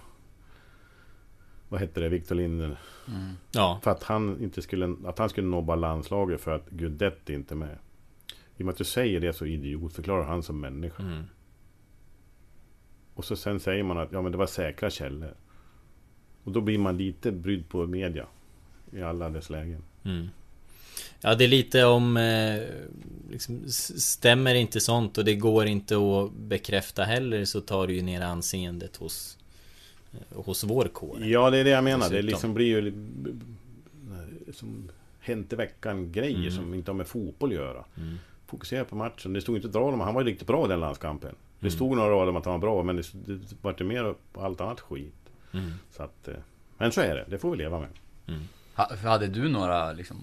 Vad hette det? Victor Linder. Mm. Ja. För att han inte skulle Att han skulle nobba landslaget för att Guidetti inte är med. I och med att du säger det så idiotförklarar han som människa. Mm. Och så sen säger man att ja men det var säkra källor. Och då blir man lite brydd på media. I alla dess lägen. Mm. Ja, det är lite om... Eh, liksom, stämmer inte sånt och det går inte att bekräfta heller så tar det ju ner anseendet hos... Hos vår kår. Ja det är det jag menar. Det Dessutom. liksom blir ju som Hänt i veckan grejer Mm. som inte har med fotboll att göra. Mm. Fokusera på matchen. Det stod inte ett Han var ju riktigt bra i den landskampen. Det Mm. stod några rader om att han var bra men det, det vart ju mer på allt annat skit. Mm. Så att, eh, men så är det. Det får vi leva med. Ha- Hade du några liksom,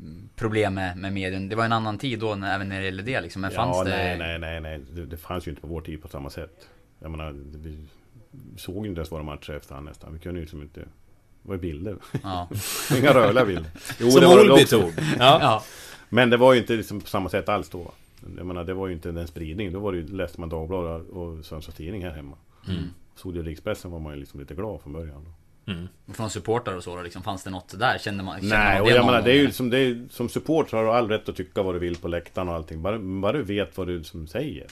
mm, problem med, med medien? Det var en annan tid då, när, även när det gällde det liksom. Men fanns ja, det... nej, nej, nej, nej. Det, det fanns ju inte på vår tid på samma sätt. Jag menar, det- såg inte ens våra matcher efter han nästan. Vi kunde ju liksom inte... Det var ju bilder. Ja. [LAUGHS] Inga rörliga bilder. Jo, Som det var det Olby också. tog. Ja. Ja. Men det var ju inte liksom på samma sätt alls då. Jag menar, det var ju inte den spridningen. Då var det ju, läste man Dagbladet och Sundsvalls Tidning här hemma. Mm. Såg det i rikspressen var man ju liksom lite glad från början. Då. Mm. Från supportrar och så då, liksom, fanns det något där? Kände man, kände Nej, man och jag menar, det är ju gång? som, det är, som support så har du all rätt att tycka vad du vill på läktaren och allting. Bara, bara du vet vad du som säger.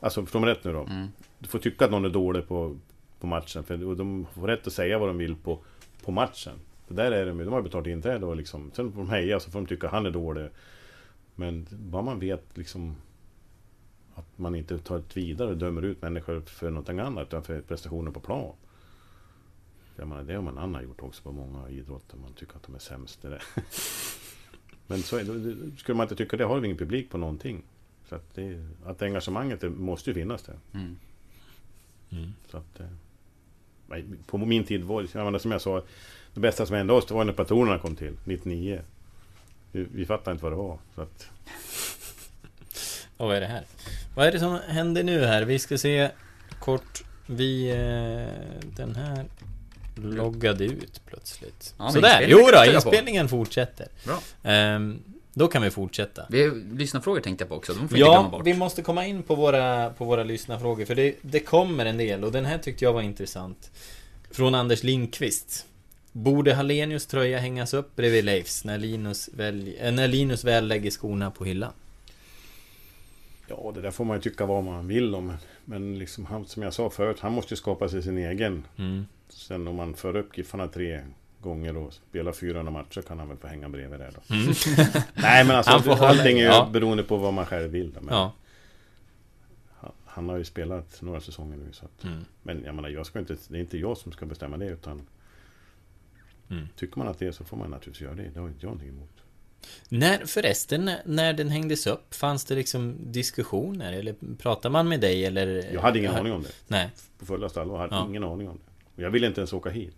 Alltså, förstår mig rätt nu då? Mm. Du får tycka att någon är dålig på, på matchen. För och de får rätt att säga vad de vill på, på matchen. För där är de de har betalt inträde och liksom. Sen får de heja så får de tycka han är dålig. Men bara man vet liksom att man inte tar ett vidare och dömer ut människor för någonting annat utan för prestationer på plan. Jag menar, det har man annan gjort också på många idrotter. Man tycker att de är sämst. Där. [LAUGHS] Men så skulle man inte tycka det har vi ingen publik på någonting. Så att, det, att engagemanget det måste ju finnas där. Mm. Mm. Så att, eh, på min tid var det, som jag sa, det bästa som hände oss det var när patronerna kom till, 99. Vi, vi fattade inte vad det var. Så att, [LAUGHS] Och vad är det här? Vad är det som händer nu här? Vi ska se kort. Vi... Eh, den här loggade ut plötsligt. Ja, Sådär! Jo då, inspelningen fortsätter. Bra. Ehm, då kan vi fortsätta. Vi, lyssnarfrågor tänkte jag på också, de får inte Ja, bort. vi måste komma in på våra, på våra lyssnarfrågor för det, det kommer en del och den här tyckte jag var intressant. Från Anders Lindqvist. Borde Hallenius tröja hängas upp bredvid Leifs när Linus, väl, äh, när Linus väl lägger skorna på hyllan? ja, det där får man ju tycka vad man vill om. Men liksom han, som jag sa förut, han måste ju skapa sig sin egen. Mm. Sen om man för upp Giffarna tre gånger och spelar 400 matcher kan han väl få hänga bredvid där då. Mm. [LAUGHS] Nej men alltså, Han får allting är ju ja. beroende på vad man själv vill. Då. Men Ja. han, han har ju spelat några säsonger nu. Så att, Mm. Men jag menar, jag ska inte, det är inte jag som ska bestämma det utan Mm. Tycker man att det är så får man naturligtvis göra det. Det har inte jag någonting emot. När förresten, när- när den hängdes upp, fanns det liksom diskussioner? Eller pratade man med dig eller? Jag hade ingen aning om det. Nej. På fullaste allvar. Jag hade Ja. ingen aning om det. Och jag ville inte ens åka hit.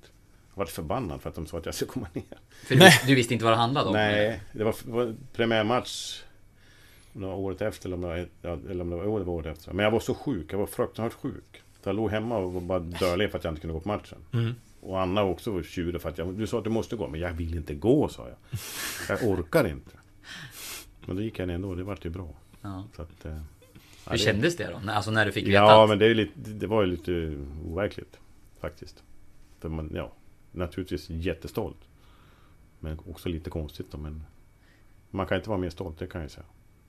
Jag var förbannad för att de sa att jag skulle komma ner. För du, visste- du visste inte vad det handlade om? Nej, det var, var premiärmatch var året efter eller om det var, eller om det var, det var året efter. Men jag var så sjuk, jag var fruktansvärt sjuk. Så jag låg hemma och var bara dölig för att jag inte kunde gå på matchen. Mm. Och Anna också var tjurig för att jag, du sa att du måste gå, men jag vill inte gå sa jag. Jag orkar inte. Men då gick jag ner ändå, det vart ju bra. Ja. Så att, eh, ja, Hur det- kändes det då? När- Alltså när du fick veta Ja, att... men det, är lite, det var ju lite overkligt. Faktiskt. För man, ja, naturligtvis jättestolt. Men också lite konstigt då, men... Man kan inte vara mer stolt, det kan jag säga.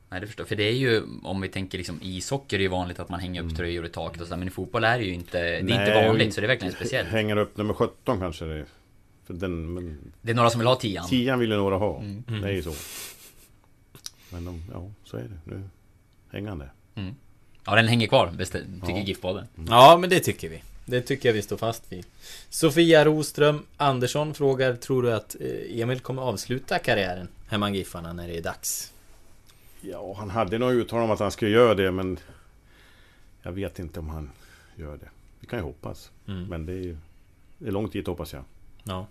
Nej, det förstår jag. För det är ju, om vi tänker liksom ishockey är det ju vanligt att man hänger upp tröjor i taket och så, men i fotboll är det ju inte, det är inte Mm. Nej, vanligt, så det är verkligen speciellt. Hänger upp nummer 17 kanske det är. För den, men Det är några som vill ha tian. tian vill ju några ha. Mm. Det är ju så. Men de, ja, så är det. Nu hänger han där. Ja, den hänger kvar, tycker Ja. GIF-podden. Ja, men det tycker vi. Det tycker jag vi står fast vid. Sofia Roström Andersson frågar, tror du att eh, Emil kommer avsluta karriären hemma i Giffarna när det är dags? Ja, han hade nog uttalat om att han skulle göra det, men jag vet inte om han gör det. Vi kan ju hoppas. Mm. Men det är ju det är långt dit hoppas jag. Ja.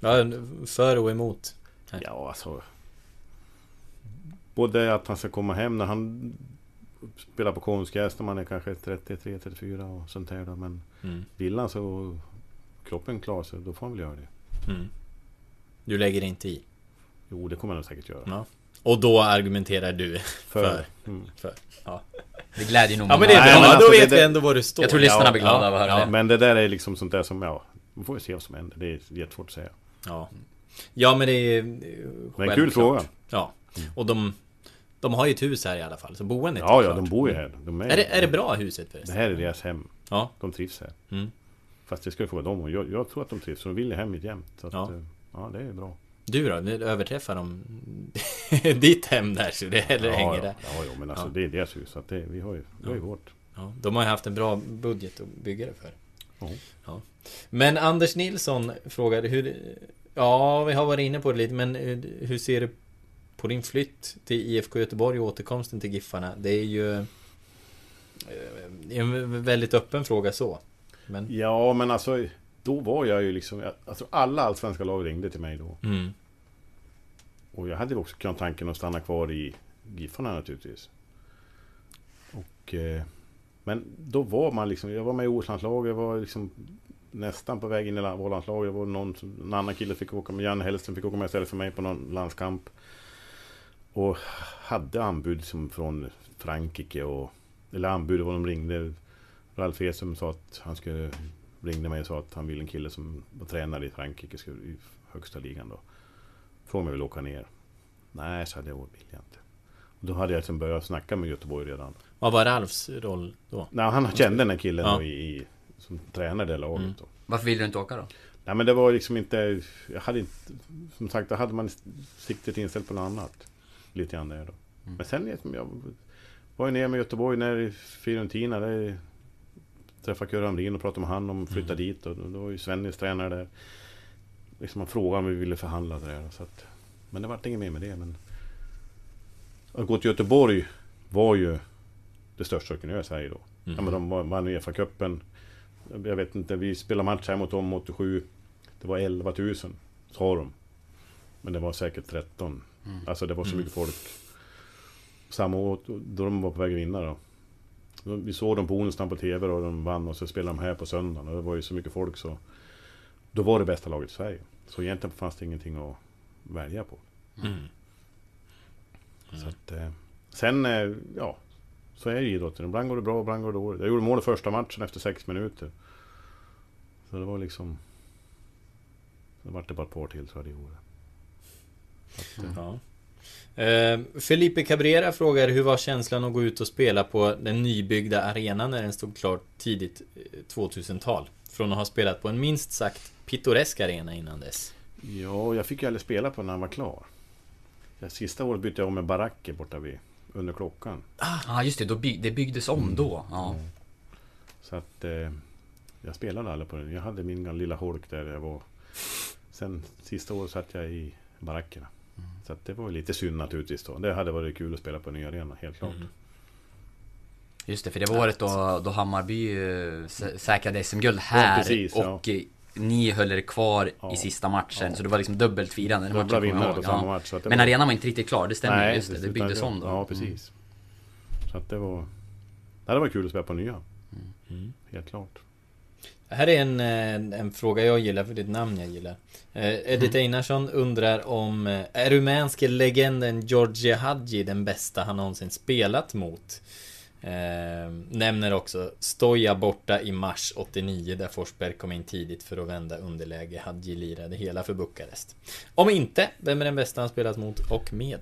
ja för och emot. Ja, alltså. Både att han ska komma hem när han spelar på konstgräs när man är kanske 33, 34 och sånt här då. Men Mm. vill han så kroppen klarar sig, då får han väl göra det. Mm. Du lägger inte i? Jo, det kommer han säkert göra. Ja. Och då argumenterar du för? För. Mm. för. Ja. Det glädjer nog Ja men det är Nej, bra, men då alltså, vet det- vi ändå var du står. Jag tror lyssnarna Ja, blir glada ja, av att höra ja. det. Men det där är liksom sånt där som, ja, man får ju se vad som händer. Det är jättesvårt att säga. Ja. Ja men det är... Men en kul fråga. Ja. Och de... De har ju ett hus här i alla fall, så boendet Ja, är ja, de bor ju här. De Är det, är det bra huset Det förresten? här är deras hem. Ja. De trivs här. Mm. Fast det ska ju få vara dem. Och jag, jag tror att de trivs. Så de vill hem hit jämt. Så att, Ja. ja. ja, det är bra. Du då? Du överträffar de [LAUGHS] ditt hem där så det eller ja, hänger ja, där? ja, ja, men alltså Ja. det är deras hus. Så att det, vi har ju, vi har ju vårt. Ja, de har ju haft en bra budget att bygga det för. Ja. Ja. Men Anders Nilsson frågade hur... Ja, vi har varit inne på det lite, men hur, hur ser du på din flytt till IFK Göteborg och återkomsten till Giffarna? Det är ju... eh, En väldigt öppen fråga så. Men... Ja, men alltså då var jag ju liksom... Jag, alltså alla allsvenska lag ringde till mig då. Mm. Och jag hade också kunnat tanken att stanna kvar i Giffarna naturligtvis. Och... Eh, men då var man liksom... Jag var med i OS-landslaget, jag var liksom nästan på väg in i landslaget. Det var någon, en annan kille fick åka med, Janne Hellström fick åka med istället för mig på någon landskamp. Och hade anbud som från Frankrike och... Eller anbud, vad de ringde. Ralf Esum sa att han skulle... Ringde mig och sa att han ville en kille som var tränare i Frankrike, i högsta ligan då. Frågade om jag ville åka ner. Nej, så hade jag, vill jag inte. Och då hade jag liksom börjat snacka med Göteborg redan. Vad var Ralfs roll då? Nej, han kände den här killen Ja. då i, i, som tränade det laget Mm. då. Varför vill du inte åka då? Nej men det var liksom inte... Jag hade inte... Som sagt, då hade man siktet inställt på något annat. Lite grann där då. Mm. Men sen liksom, jag var ju nere med Göteborg när Fiorentina. Där träffade Kurre Hamrin och pratade med han om att flytta dit. Och då var ju Svennis tränare där. Liksom man frågade om vi ville förhandla där. Så att, men det vart inget mer med det. Men att gå till Göteborg var ju det största jag kunde göra i Sverige då. Mm. Ja, men de var- vann Uefa-cupen. Jag vet inte, vi spelade match här mot dem 87. Det var 11 000, sa de. Men det var säkert 13. Mm. Alltså det var så Mm. mycket folk. Samma år då de var på väg att vinna då. Vi såg dem på onsdagen på TV och de vann och så spelade de här på söndagen. Och det var ju så mycket folk så... Då var det bästa laget i Sverige. Så egentligen fanns det ingenting att välja på. Mm. Så att, eh, sen, eh, ja. Så är i idrotten. Ibland går det bra, ibland går det dåligt. Jag gjorde mål i första matchen efter sex minuter. Så det var liksom... Det vart det bara ett par till tror jag det gjorde. Eh, Ja. Eh, Felipe Cabrera frågar hur var känslan att gå ut och spela på den nybyggda arenan när den stod klar tidigt eh, 2000-tal? Från att ha spelat på en minst sagt pittoresk arena innan dess. Ja, jag fick ju aldrig spela på när han var klar. Det sista året bytte jag om med baracker borta vid under klockan. Ja ah, just det, då by- det byggdes om då. Ja. Så att eh, jag spelade aldrig på den. Jag hade min lilla holk där jag var. Sen sista året satt jag i barackerna. Så att det var lite synd naturligtvis då. Det hade varit kul att spela på en ny arena, helt klart. Mm. Just det, för det var året då, då Hammarby eh, sä- säkrade SM-guld här precis, ja. och eh, ni höll er kvar Ja. i sista matchen. Ja. Så det var liksom dubbelt firande. Dubbla jag vinnare på samma ja. match. Så Men var- arenan var inte riktigt klar, det stämmer Nej, just det. Det byggdes om då. Ja, precis. Så att det var... Det varit kul att spela på nya. Mm. Helt klart. Här är en, eh, en fråga jag gillar, för det är ett namn jag gillar. Eh, Edith Einarsson undrar om eh, Är rumänske legenden Georgie Hadji den bästa han någonsin spelat mot? Eh, nämner också Stoja borta i mars 89 där Forsberg kom in tidigt för att vända underläge. Hadji lirade hela för Bukarest. Om inte, vem är den bästa han spelat mot och med?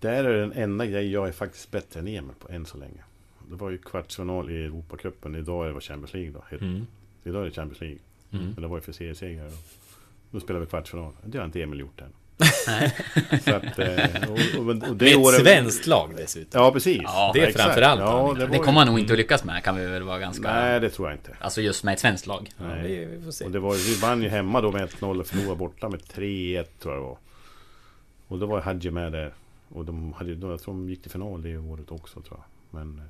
Där är den enda grej jag är faktiskt bättre än Emil på än så länge. Det var ju kvartsfinal i Europacupen. Idag är det Champions League då. Helt- Mm. Idag är det Champions League. Mm. Men det var ju för seriesegrare då. Spelar vi kvartsfinal. Det har inte Emil gjort än. så att, eh, och, och, och det Med ett svenskt lag dessutom. Ja, precis. Ja, det är framförallt. Ja, det, det kommer han nog inte att lyckas med, kan vi väl vara ganska... Nej, det tror jag inte. Alltså just med ett svenskt lag. Nej. vi, vi får se. Och det var, vi vann ju hemma då med 1-0 och förlorade borta med 3-1 tror jag det var. Och då var Hadji med där. Och de hade ju, jag tror de gick till final det året också tror jag. Men eh,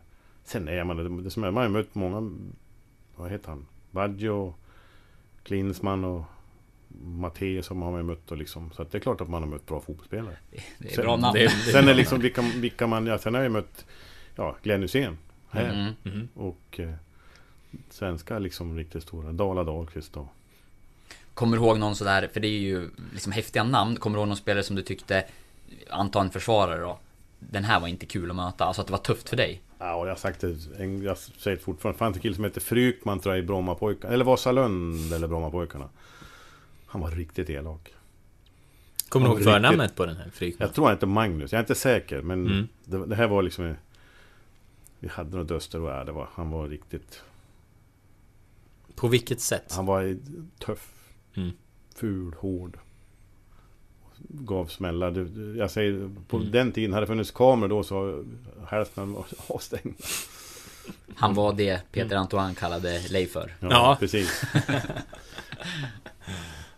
sen är man det, det som är, man har mött många, vad heter han? Baggio, Klinsman och Matteus som har man mött och liksom. Så att det är klart att man har mött bra fotbollsspelare. Det är sen, bra namn. Det, sen är liksom vilka, vilka man, ja, sen har jag mött ja, Glenn Hysén här. Mm, mm. Och eh, svenska liksom riktigt stora. Dala Dahlqvist då. Kommer du ihåg någon sådär, för det är ju liksom häftiga namn. Kommer du ihåg någon spelare som du tyckte, anta en försvarare då. Den här var inte kul att möta, alltså att det var tufft för dig? Ja, och jag har sagt det, jag säger det fortfarande. Fanns en kille som hette Frykman tror jag i Brommapojkarna, eller Vasalund eller Brommapojkarna. Han var riktigt elak. Kommer du ihåg förnamnet på den här Frykman? Jag tror han hette Magnus, jag är inte säker men mm. det, det, här var liksom Vi hade något Öster och det var, han var riktigt På vilket sätt? Han var tuff mm. Ful, hård Gav smällar Jag säger På mm. den tiden hade det funnits kameror då så Hälften var [LAUGHS] avstängda Han var det Peter Antoine kallade Leif för Ja, ja. precis [LAUGHS]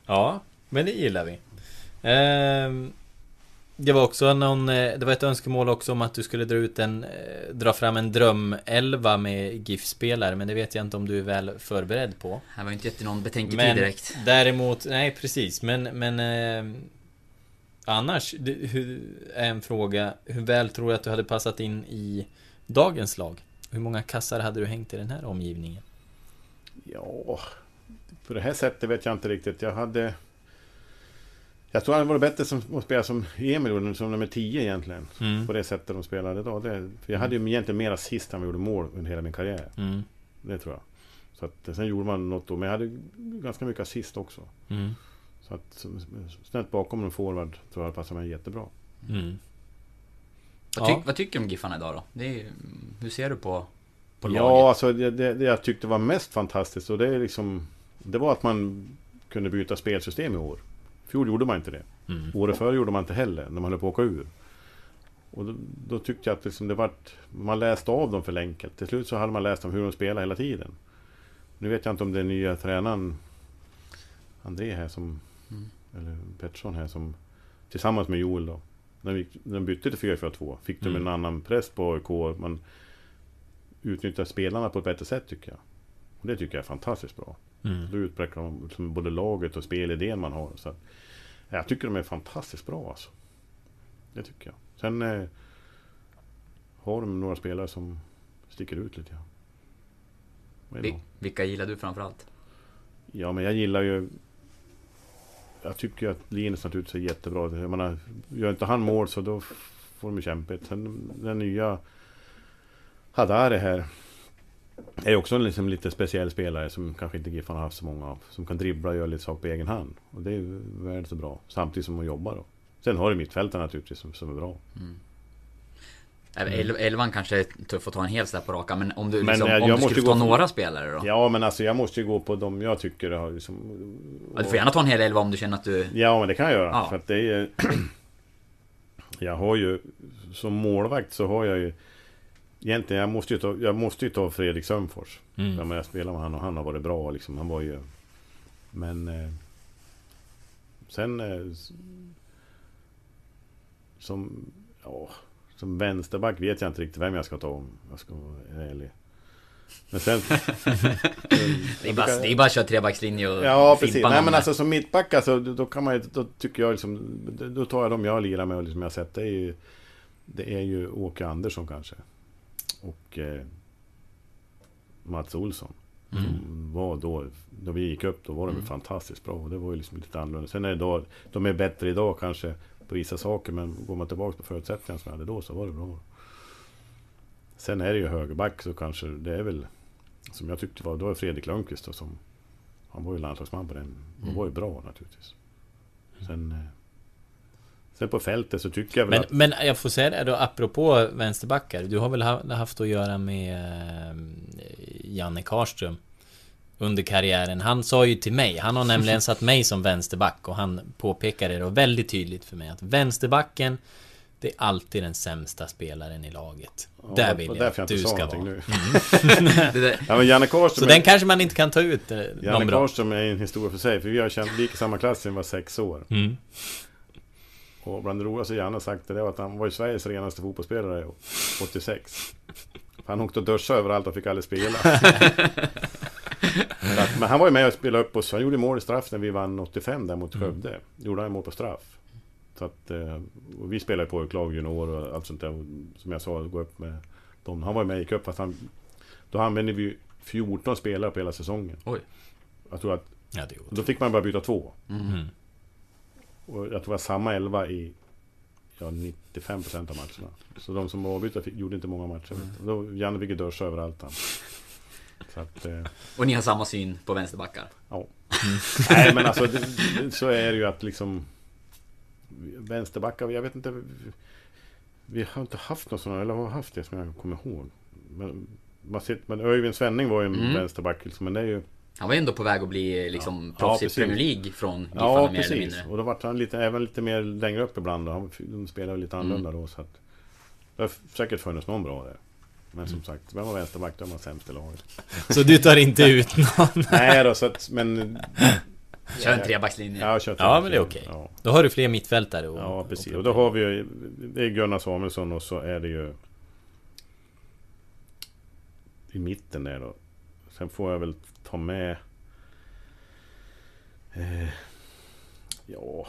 Ja, men det gillar vi. Ehm, det var också någon, eh, det var ett önskemål också om att du skulle dra ut en, eh, dra fram en drömelva med GIF-spelare, men det vet jag inte om du är väl förberedd på. Det var inte gett någon betänketid direkt. Däremot, nej precis, men, men eh, Annars, det, hur, är en fråga, hur väl tror du att du hade passat in i dagens lag? Hur många kassar hade du hängt i den här omgivningen? Ja, på det här sättet vet jag inte riktigt. Jag hade... Jag tror han var bättre som, att spela som Emil gjorde, som nummer 10 egentligen. Mm. På det sättet de spelade idag. Det, för jag hade ju egentligen mer assist än jag gjorde mål under hela min karriär. Mm. Det tror jag. Så att, sen gjorde man något då, men jag hade ganska mycket assist också. Mm. Så att snett bakom en forward tror jag passar mig jättebra. Mm. Vad, tyck, vad, tycker du om Giffarna idag då? Är, hur ser du på, på laget? Ja, alltså det, det, det, jag tyckte var mest fantastiskt och det är liksom det var att man kunde byta spelsystem i år. Fjol gjorde man inte det. Mm. Året före gjorde man inte heller, när man höll på att åka ur. Och då, då tyckte jag att liksom det vart, man läste av dem för enkelt. Till slut så hade man läst om hur de spelade hela tiden. Nu vet jag inte om det är nya tränaren André här som mm. Eller Pettersson här som Tillsammans med Joel då När, de bytte till 4-4-2 Fick de mm. en annan press på AIK Man Utnyttjar spelarna på ett bättre sätt tycker jag Och det tycker jag är fantastiskt bra Mm. Då utvecklar de liksom både laget och spelidén man har. Så att, jag tycker de är fantastiskt bra alltså. Det tycker jag. Sen eh, har de några spelare som sticker ut lite grann. Vil vilka gillar du framförallt? Ja, men jag gillar ju... Jag tycker att Linus naturligtvis är jättebra. Jag menar, gör inte han mål så då får de ju kämpigt. Sen den nya Hadare här är också en liksom lite speciell spelare som kanske inte Giffan har haft så många av. Som kan dribbla och göra lite saker på egen hand. Och det är väldigt så bra. Samtidigt som hon jobbar då. Sen har du mittfältaren naturligtvis som, som är bra. Mm. Mm. Elvan kanske är tuff att ta en hel där på raka, men om du, liksom, men, om du skulle ta för... några spelare då? Ja, men alltså jag måste ju gå på de jag tycker har liksom... Ja, du får gärna ta en hel elva om du känner att du... Ja, men det kan jag göra. Ja. För att det är... [CLEARS THROAT] jag har ju... Som målvakt så har jag ju... Egentligen, jag måste ju ta, jag måste ju ta Fredrik Sömfors. Mm. Jag spelar med han och han har varit bra liksom. Han var ju... Men... Eh, sen... Eh, som... Ja, som vänsterback vet jag inte riktigt vem jag ska ta om jag ska vara ärlig. Men sen... [LAUGHS] det, är bara, det är bara att köra trebackslinje och Ja, precis. Nej, men alltså som mittback alltså, då kan man ju... Då tycker jag liksom... Då tar jag dem jag lirar med och liksom jag sett. Det är ju... Det är ju Åke Andersson kanske och eh, Mats Olsson. Mm. Var då, då vi gick upp, då var de mm. fantastiskt bra. Och det var ju liksom lite annorlunda. Sen är det då, de är bättre idag kanske på vissa saker. Men går man tillbaka på förutsättningarna som vi hade då så var det bra. Sen är det ju högerback så kanske det är väl Som jag tyckte var, då är Fredrik Lundqvist då som Han var ju landslagsman på den. Han var ju bra naturligtvis. Sen eh, Sen på fältet så tycker jag väl men, att... Men jag får säga det då, apropå vänsterbackar. Du har väl haft att göra med eh, Janne Karström? Under karriären. Han sa ju till mig, han har nämligen satt mig som vänsterback och han påpekade då väldigt tydligt för mig att vänsterbacken det är alltid den sämsta spelaren i laget. Ja, där vill jag att jag du ska vara. nu. Mm. [LAUGHS] Det Ja, men Janne Karlström Så är- den kanske man inte kan ta ut eh, Janne. Karlström är en historia för sig, för vi har känt, i samma klass sen vi var sex år. Mm. Och bland det roligaste Janne sagt det var att han var ju Sveriges renaste fotbollsspelare 86. Han åkte och duschade överallt och fick aldrig spela. [LAUGHS] Att, men han var ju med och spelade upp oss. Han gjorde mål i straff när vi vann 85 där mot Mm. Skövde. Gjorde han mål på straff. Så att, eh, vi spelade på lag junior och allt sånt där. Och som jag sa, gå upp med dem. Han var ju med och gick upp fast han... Då använde vi ju 14 spelare på hela säsongen. Oj. Jag tror att... Ja, då fick man bara byta två. Mm. Och jag tror det var samma elva i ja, 95% av matcherna. Så de som var avbytta fick- gjorde inte många matcher. Då Janne fick ju dörsa överallt han. Att, eh, Och ni har samma syn på vänsterbackar? ja. [LAUGHS] Nej men alltså det, så är det ju att liksom Vänsterbackar, jag vet inte vi- har inte haft något sådant, eller har haft det som jag kommer ihåg. Men, man ser, men Öyvind Svenning var ju en Mm. vänsterback liksom, men det är ju Han var ändå på väg att bli liksom proffs i precis. Premier League från Giffarna Ja, mer eller mindre. Och då var han lite, även lite mer längre upp ibland. Då. Han, de spelade lite annorlunda då. Så att, det har säkert funnits någon bra där. Men som sagt, vem var vänsterback? De var sämst i laget. [LAUGHS] Så du tar inte ut [LAUGHS] någon? Nej då, så att, men... Kör en trebackslinje. Ja, kör Ja, men det är okej. Ja. Då har du fler mittfältare och, ja, precis. Och då har vi ju... Det är Gunnar Samuelsson och så är det ju... I mitten där då. Sen får jag väl ta med... Eh, ja...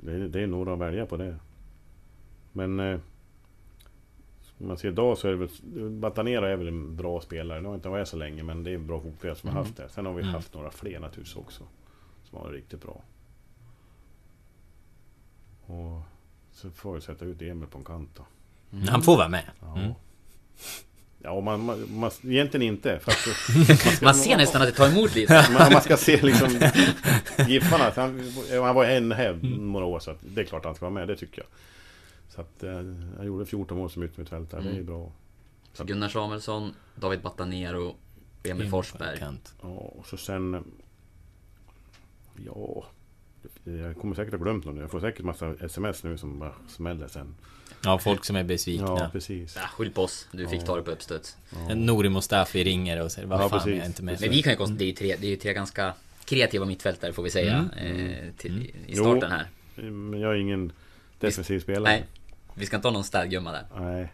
Det är, det är några att välja på det. Men... Eh, om man ser idag så är det väl... Batanera är väl en bra spelare. Nu har inte varit så länge men det är en bra fotbollsspelare som har Mm. haft det. Sen har vi Mm. haft några fler naturligtvis också. Som har varit riktigt bra. Och så får vi sätta ut Emil på en kant då. Han får vara med. Ja. Mm. Ja, man, man, man, egentligen inte. För att, [LAUGHS] Man ser nästan att det tar emot lite. [LAUGHS] man, man ska se liksom Giffarna. Han, han var en här några år så att det är klart han ska vara med. Det tycker jag. Så att eh, jag gjorde 14 mål som yttermittfältare. Det är ju bra. Så Gunnar Samuelsson, David Batanero, Emil Forsberg. Kant. Ja, och så sen... Ja... Jag kommer säkert ha glömt någon. Jag får säkert massa sms nu som bara smäller sen. Ja, folk som är besvikna. Ja, precis. Ja, skyll på oss. Du fick Ja. ta det på uppstuds. Ja. Nouri Mustafi ringer och säger vad Ja, fan precis. jag är inte med. Men vi kan ju konstatera, det är ju tre, det är ju tre ganska kreativa mittfältare får vi säga. Mm. Eh, till, I Jo. starten här. Men jag är ingen defensiv spelare. Nej, vi ska inte ha någon städgumma där. Nej.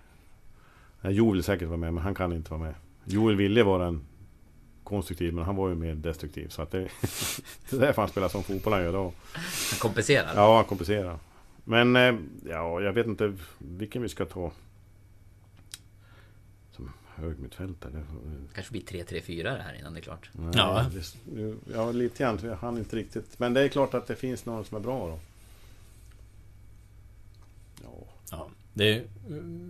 Nej. Joel vill säkert vara med, men han kan inte vara med. Joel ville vara en konstruktiv, men han var ju mer destruktiv. Så att det, [LAUGHS] det är därför han spelar som fotboll han gör då. Han kompenserar. Ja, han kompenserar. Men eh, ja, jag vet inte vilken vi ska ta. Som högmittfältare. Det- Kanske blir 3-3-4 det här innan det är klart. Nej, Ja. det, ja, lite grann. Hann inte riktigt. Men det är klart att det finns någon som är bra då. Ja, Ja, det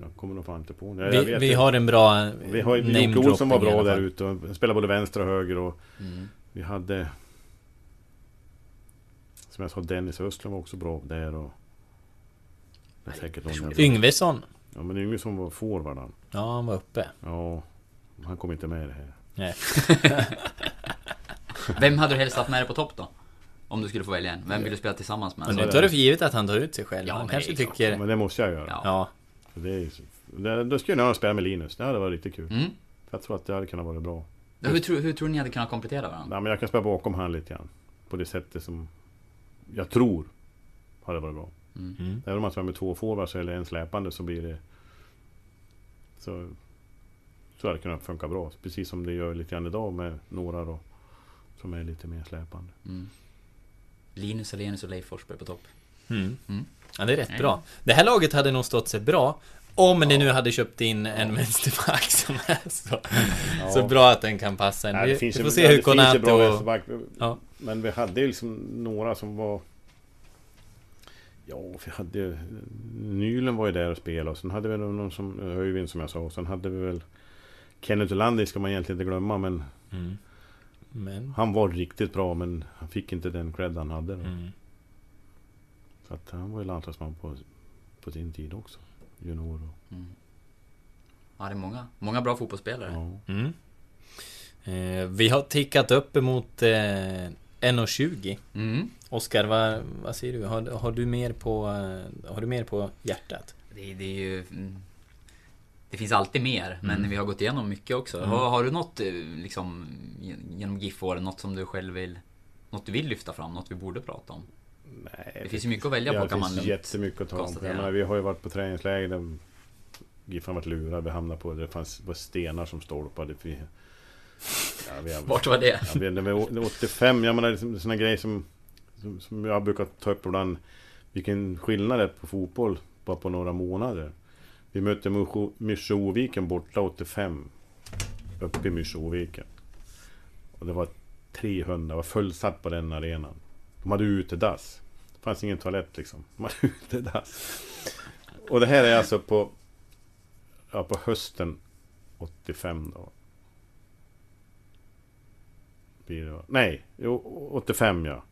jag kommer nog fan inte på. Jag vi, vet vi har en bra Vi har ju Jocke Olsson var bra där ute. och Spelade både vänster och höger och Mm. vi hade... Som jag sa, Dennis Östlund var också bra där och... Det är säkert någon Yngvesson. Ja men Yngvesson var forward han. Ja, han var uppe. Ja. Han kom inte med i det här. Nej. [LAUGHS] Vem hade du helst haft med dig på topp då? Om du skulle få välja en. Vem vill du spela tillsammans med? Men nu tar du för givet att han tar ut sig själv. Ja, han men kanske tycker... Men det måste jag göra. Ja. Ja. Det är, det, då skulle jag nog spela med Linus. Det hade varit riktigt kul. Mm. För jag tror att det hade kunnat vara bra. Ja, Hur, tror, hur tror ni hade kunnat komplettera varandra? Nej, men jag kan spela bakom han lite grann. På det sättet som jag tror hade varit bra. Mm. Även om man spelar med två forwards eller en släpande så blir det... Så... Så hade det kunnat funka bra. Precis som det gör lite grann idag med några då. Som är lite mer släpande. Mm. Linus Alenius och Leif Forsberg på topp. Mm. Mm. Ja, det är rätt Nej. bra. Det här laget hade nog stått sig bra om ni nu hade köpt in en vänsterback som är så, så bra att den kan passa en. Vi, det finns vi ju- får se ja, hur Konate bra och... vänsterback. Ja. Men vi hade ju liksom några som var... Ja, vi hade. Nylen var ju där och spelade och sen hade vi någon som... Öyvind som jag sa. Och sen hade vi väl... Kenneth Olander ska man egentligen inte glömma men... Mm. Men... Han var riktigt bra men han fick inte den cred han hade. Då. Mm. Så att han var ju landslagsman på, på sin tid också. Junior och... Ja, det är många, många bra fotbollsspelare. Ja. Mm. Eh, vi har tickat upp emot eh, 1.20. Mm. Oskar, vad, vad säger du? Har, har, du mer på, eh, har du mer på hjärtat? Det, det är ju... Det finns alltid mer, men Mm. vi har gått igenom mycket också. Mm. Har, har du något eh, liksom genom GIF-åren, något som du själv vill... Något du vill lyfta fram, något vi borde prata om? Nej, Det finns ju mycket att välja ja, på kan Det man finns lugnt jättemycket att ta om. Menar, vi har ju varit på träningsläger där Giffarna varit lurade. Vi hamnade på... Det fanns var stenar som stolpade. Vi, ja, vi har, Vart var det? Ja, vi, det var 85, jag menar liksom, såna grejer som, som, som jag brukar ta upp ibland. Vilken skillnad det är på fotboll bara på några månader. Vi mötte Mysjo- borta 85. Uppe i Myrsjöviken. Och det var 300, det var fullsatt på den arenan. De hade utedass. Det fanns ingen toalett liksom. De hade [LAUGHS] utedass. Och det här är alltså på... Ja, på hösten 85 då. Blir det, nej, jo, 85 ja.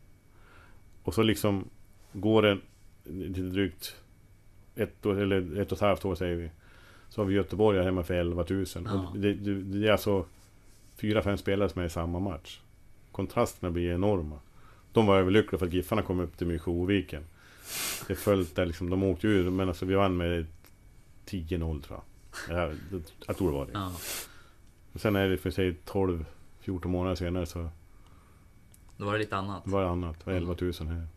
Och så liksom går det lite drygt ett, eller ett och ett halvt år säger vi. Så har vi Göteborg här hemma för 11 000. Ja. Och det, det, det är alltså fyra, fem spelare som är i samma match. Kontrasterna blir enorma. De var överlyckliga för att Giffarna kom upp till Myrsjöviken. Det följt där liksom, de åkte ur, men alltså vi vann med 10-0 tror jag. Jag, jag tror det var det. Ja. Och sen är det för sig 12-14 månader senare så Då var det lite annat. var det annat. Det var 11 000 här.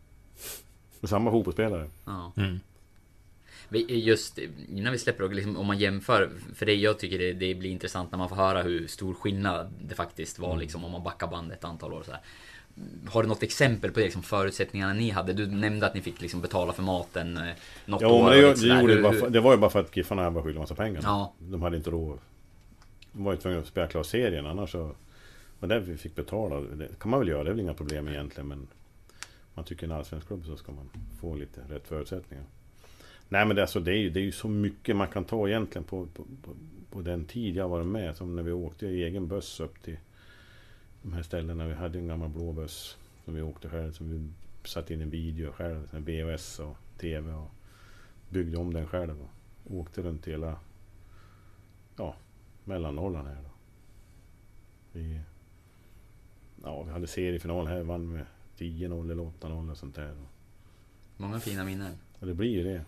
Och samma fotbollsspelare. Ja. Mm. Just innan vi släpper liksom, om man jämför, för det jag tycker det, det blir intressant när man får höra hur stor skillnad det faktiskt var liksom om man backar bandet ett antal år så här. Har du något exempel på det, liksom, förutsättningarna ni hade? Du nämnde att ni fick liksom betala för maten eh, något Ja, år. men och det, det, gjorde Hur- det var ju bara för att Giffarna var skyldiga massa pengar. Ja. De hade inte råd. De var ju tvungna att spela klart serien annars så... var det vi fick betala. Det kan man väl göra, det är väl inga problem egentligen men... Man tycker en allsvensk klubb så ska man få lite rätt förutsättningar. Nej men det, alltså, det, är ju, det är ju så mycket man kan ta egentligen på, på, på, på den tid jag varit med. Som när vi åkte i egen buss upp till de här ställena. Vi hade en gammal blå buss som vi åkte själv. Som vi satte in en video själv. En VHS och TV. Och byggde om den själv. Och åkte runt hela ja, Mellannorrland här då. Vi, ja, vi hade seriefinal här. Vann med 10-0 eller 8-0 och sånt där. Många fina minnen. Och det blir ju det.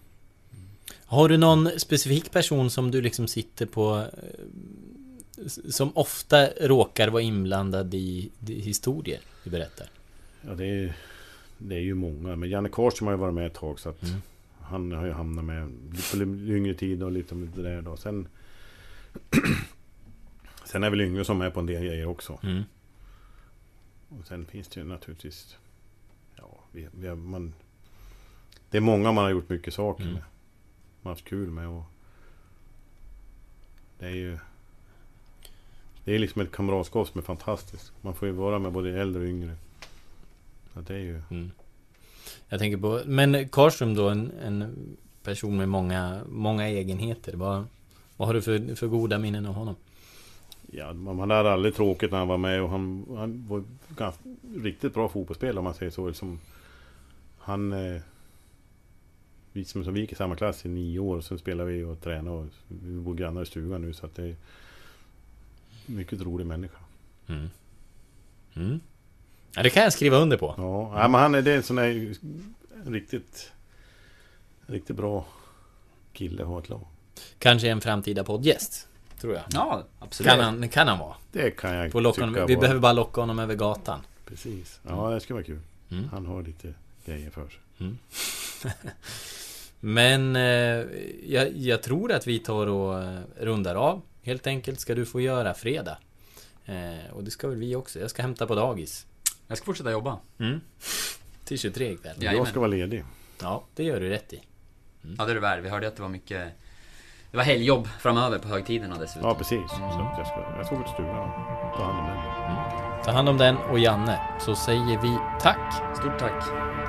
Har du någon specifik person som du liksom sitter på eh, Som ofta råkar vara inblandad i, i historier du berättar? Ja, det är, det är ju många. Men Janne Karlström har ju varit med ett tag så att Mm. han har ju hamnat med på yngre tid och lite om det där då. Sen, [CLEARS THROAT] sen är väl Yngve som är på en del grejer också. Mm. Och sen finns det ju naturligtvis... Ja, vi, vi har, man, det är många man har gjort mycket saker Mm. med. Man haft kul med och... Det är ju... Det är liksom ett kamratskap som är fantastiskt. Man får ju vara med både äldre och yngre. Så det är ju... Mm. Jag tänker på, men Karlström då, en, en person med många, många egenheter. Vad, vad har du för, för goda minnen av honom? Ja, man man hade aldrig tråkigt när han var med och han, han var ganska, riktigt bra fotbollsspelare om man säger så. Liksom, han... Eh, vi som, som vi gick i samma klass i nio år, sen spelade vi och tränade och vi bor grannar i stugan nu så att det är... Mycket rolig människa. Mm. Mm. Ja, det kan jag skriva under på. Ja, ja men han är det är en sån där riktigt... Riktigt bra kille att ha ett lag. Kanske en framtida poddgäst. Tror jag. Ja, absolut. Kan han, kan han vara. Det kan jag Får locka honom, vi var- behöver bara locka honom över gatan. Precis. Ja, det skulle vara kul. Mm. Han har lite grejer för sig. Mm. [LAUGHS] Men eh, jag, jag tror att vi tar och eh, rundar av. Helt enkelt ska du få göra fredag. Eh, och det ska väl vi också. Jag ska hämta på dagis. Jag ska fortsätta jobba. Mm. Till 23 ikväll. Jajamän. Jag ska vara ledig. Ja, det gör du rätt i. Ja, det är det värd. Vi hörde att det var mycket... Det var helgjobb framöver på högtiderna dessutom. Ja, precis. Så jag ska, jag ska gå till stugan och ta hand om den. Ta hand om den och Janne. Så säger vi tack. Stort tack.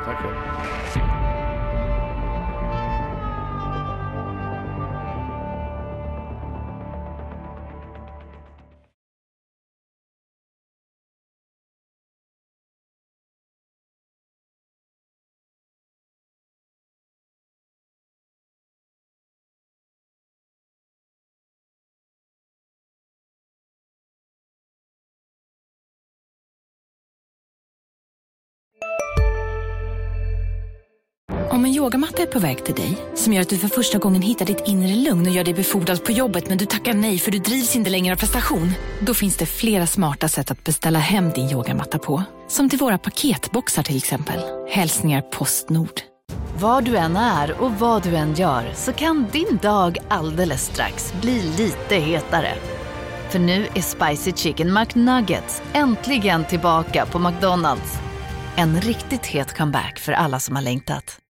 Tack själv. Yogamatta är på väg till dig, som gör att du för första gången hittar ditt inre lugn och gör dig befordrad på jobbet men du tackar nej för du drivs inte längre av prestation. Då finns det flera smarta sätt att beställa hem din yogamatta på. Som till våra paketboxar till exempel. Hälsningar Postnord. Var du än är och vad du än gör så kan din dag alldeles strax bli lite hetare. För nu är Spicy Chicken McNuggets äntligen tillbaka på McDonalds. En riktigt het comeback för alla som har längtat.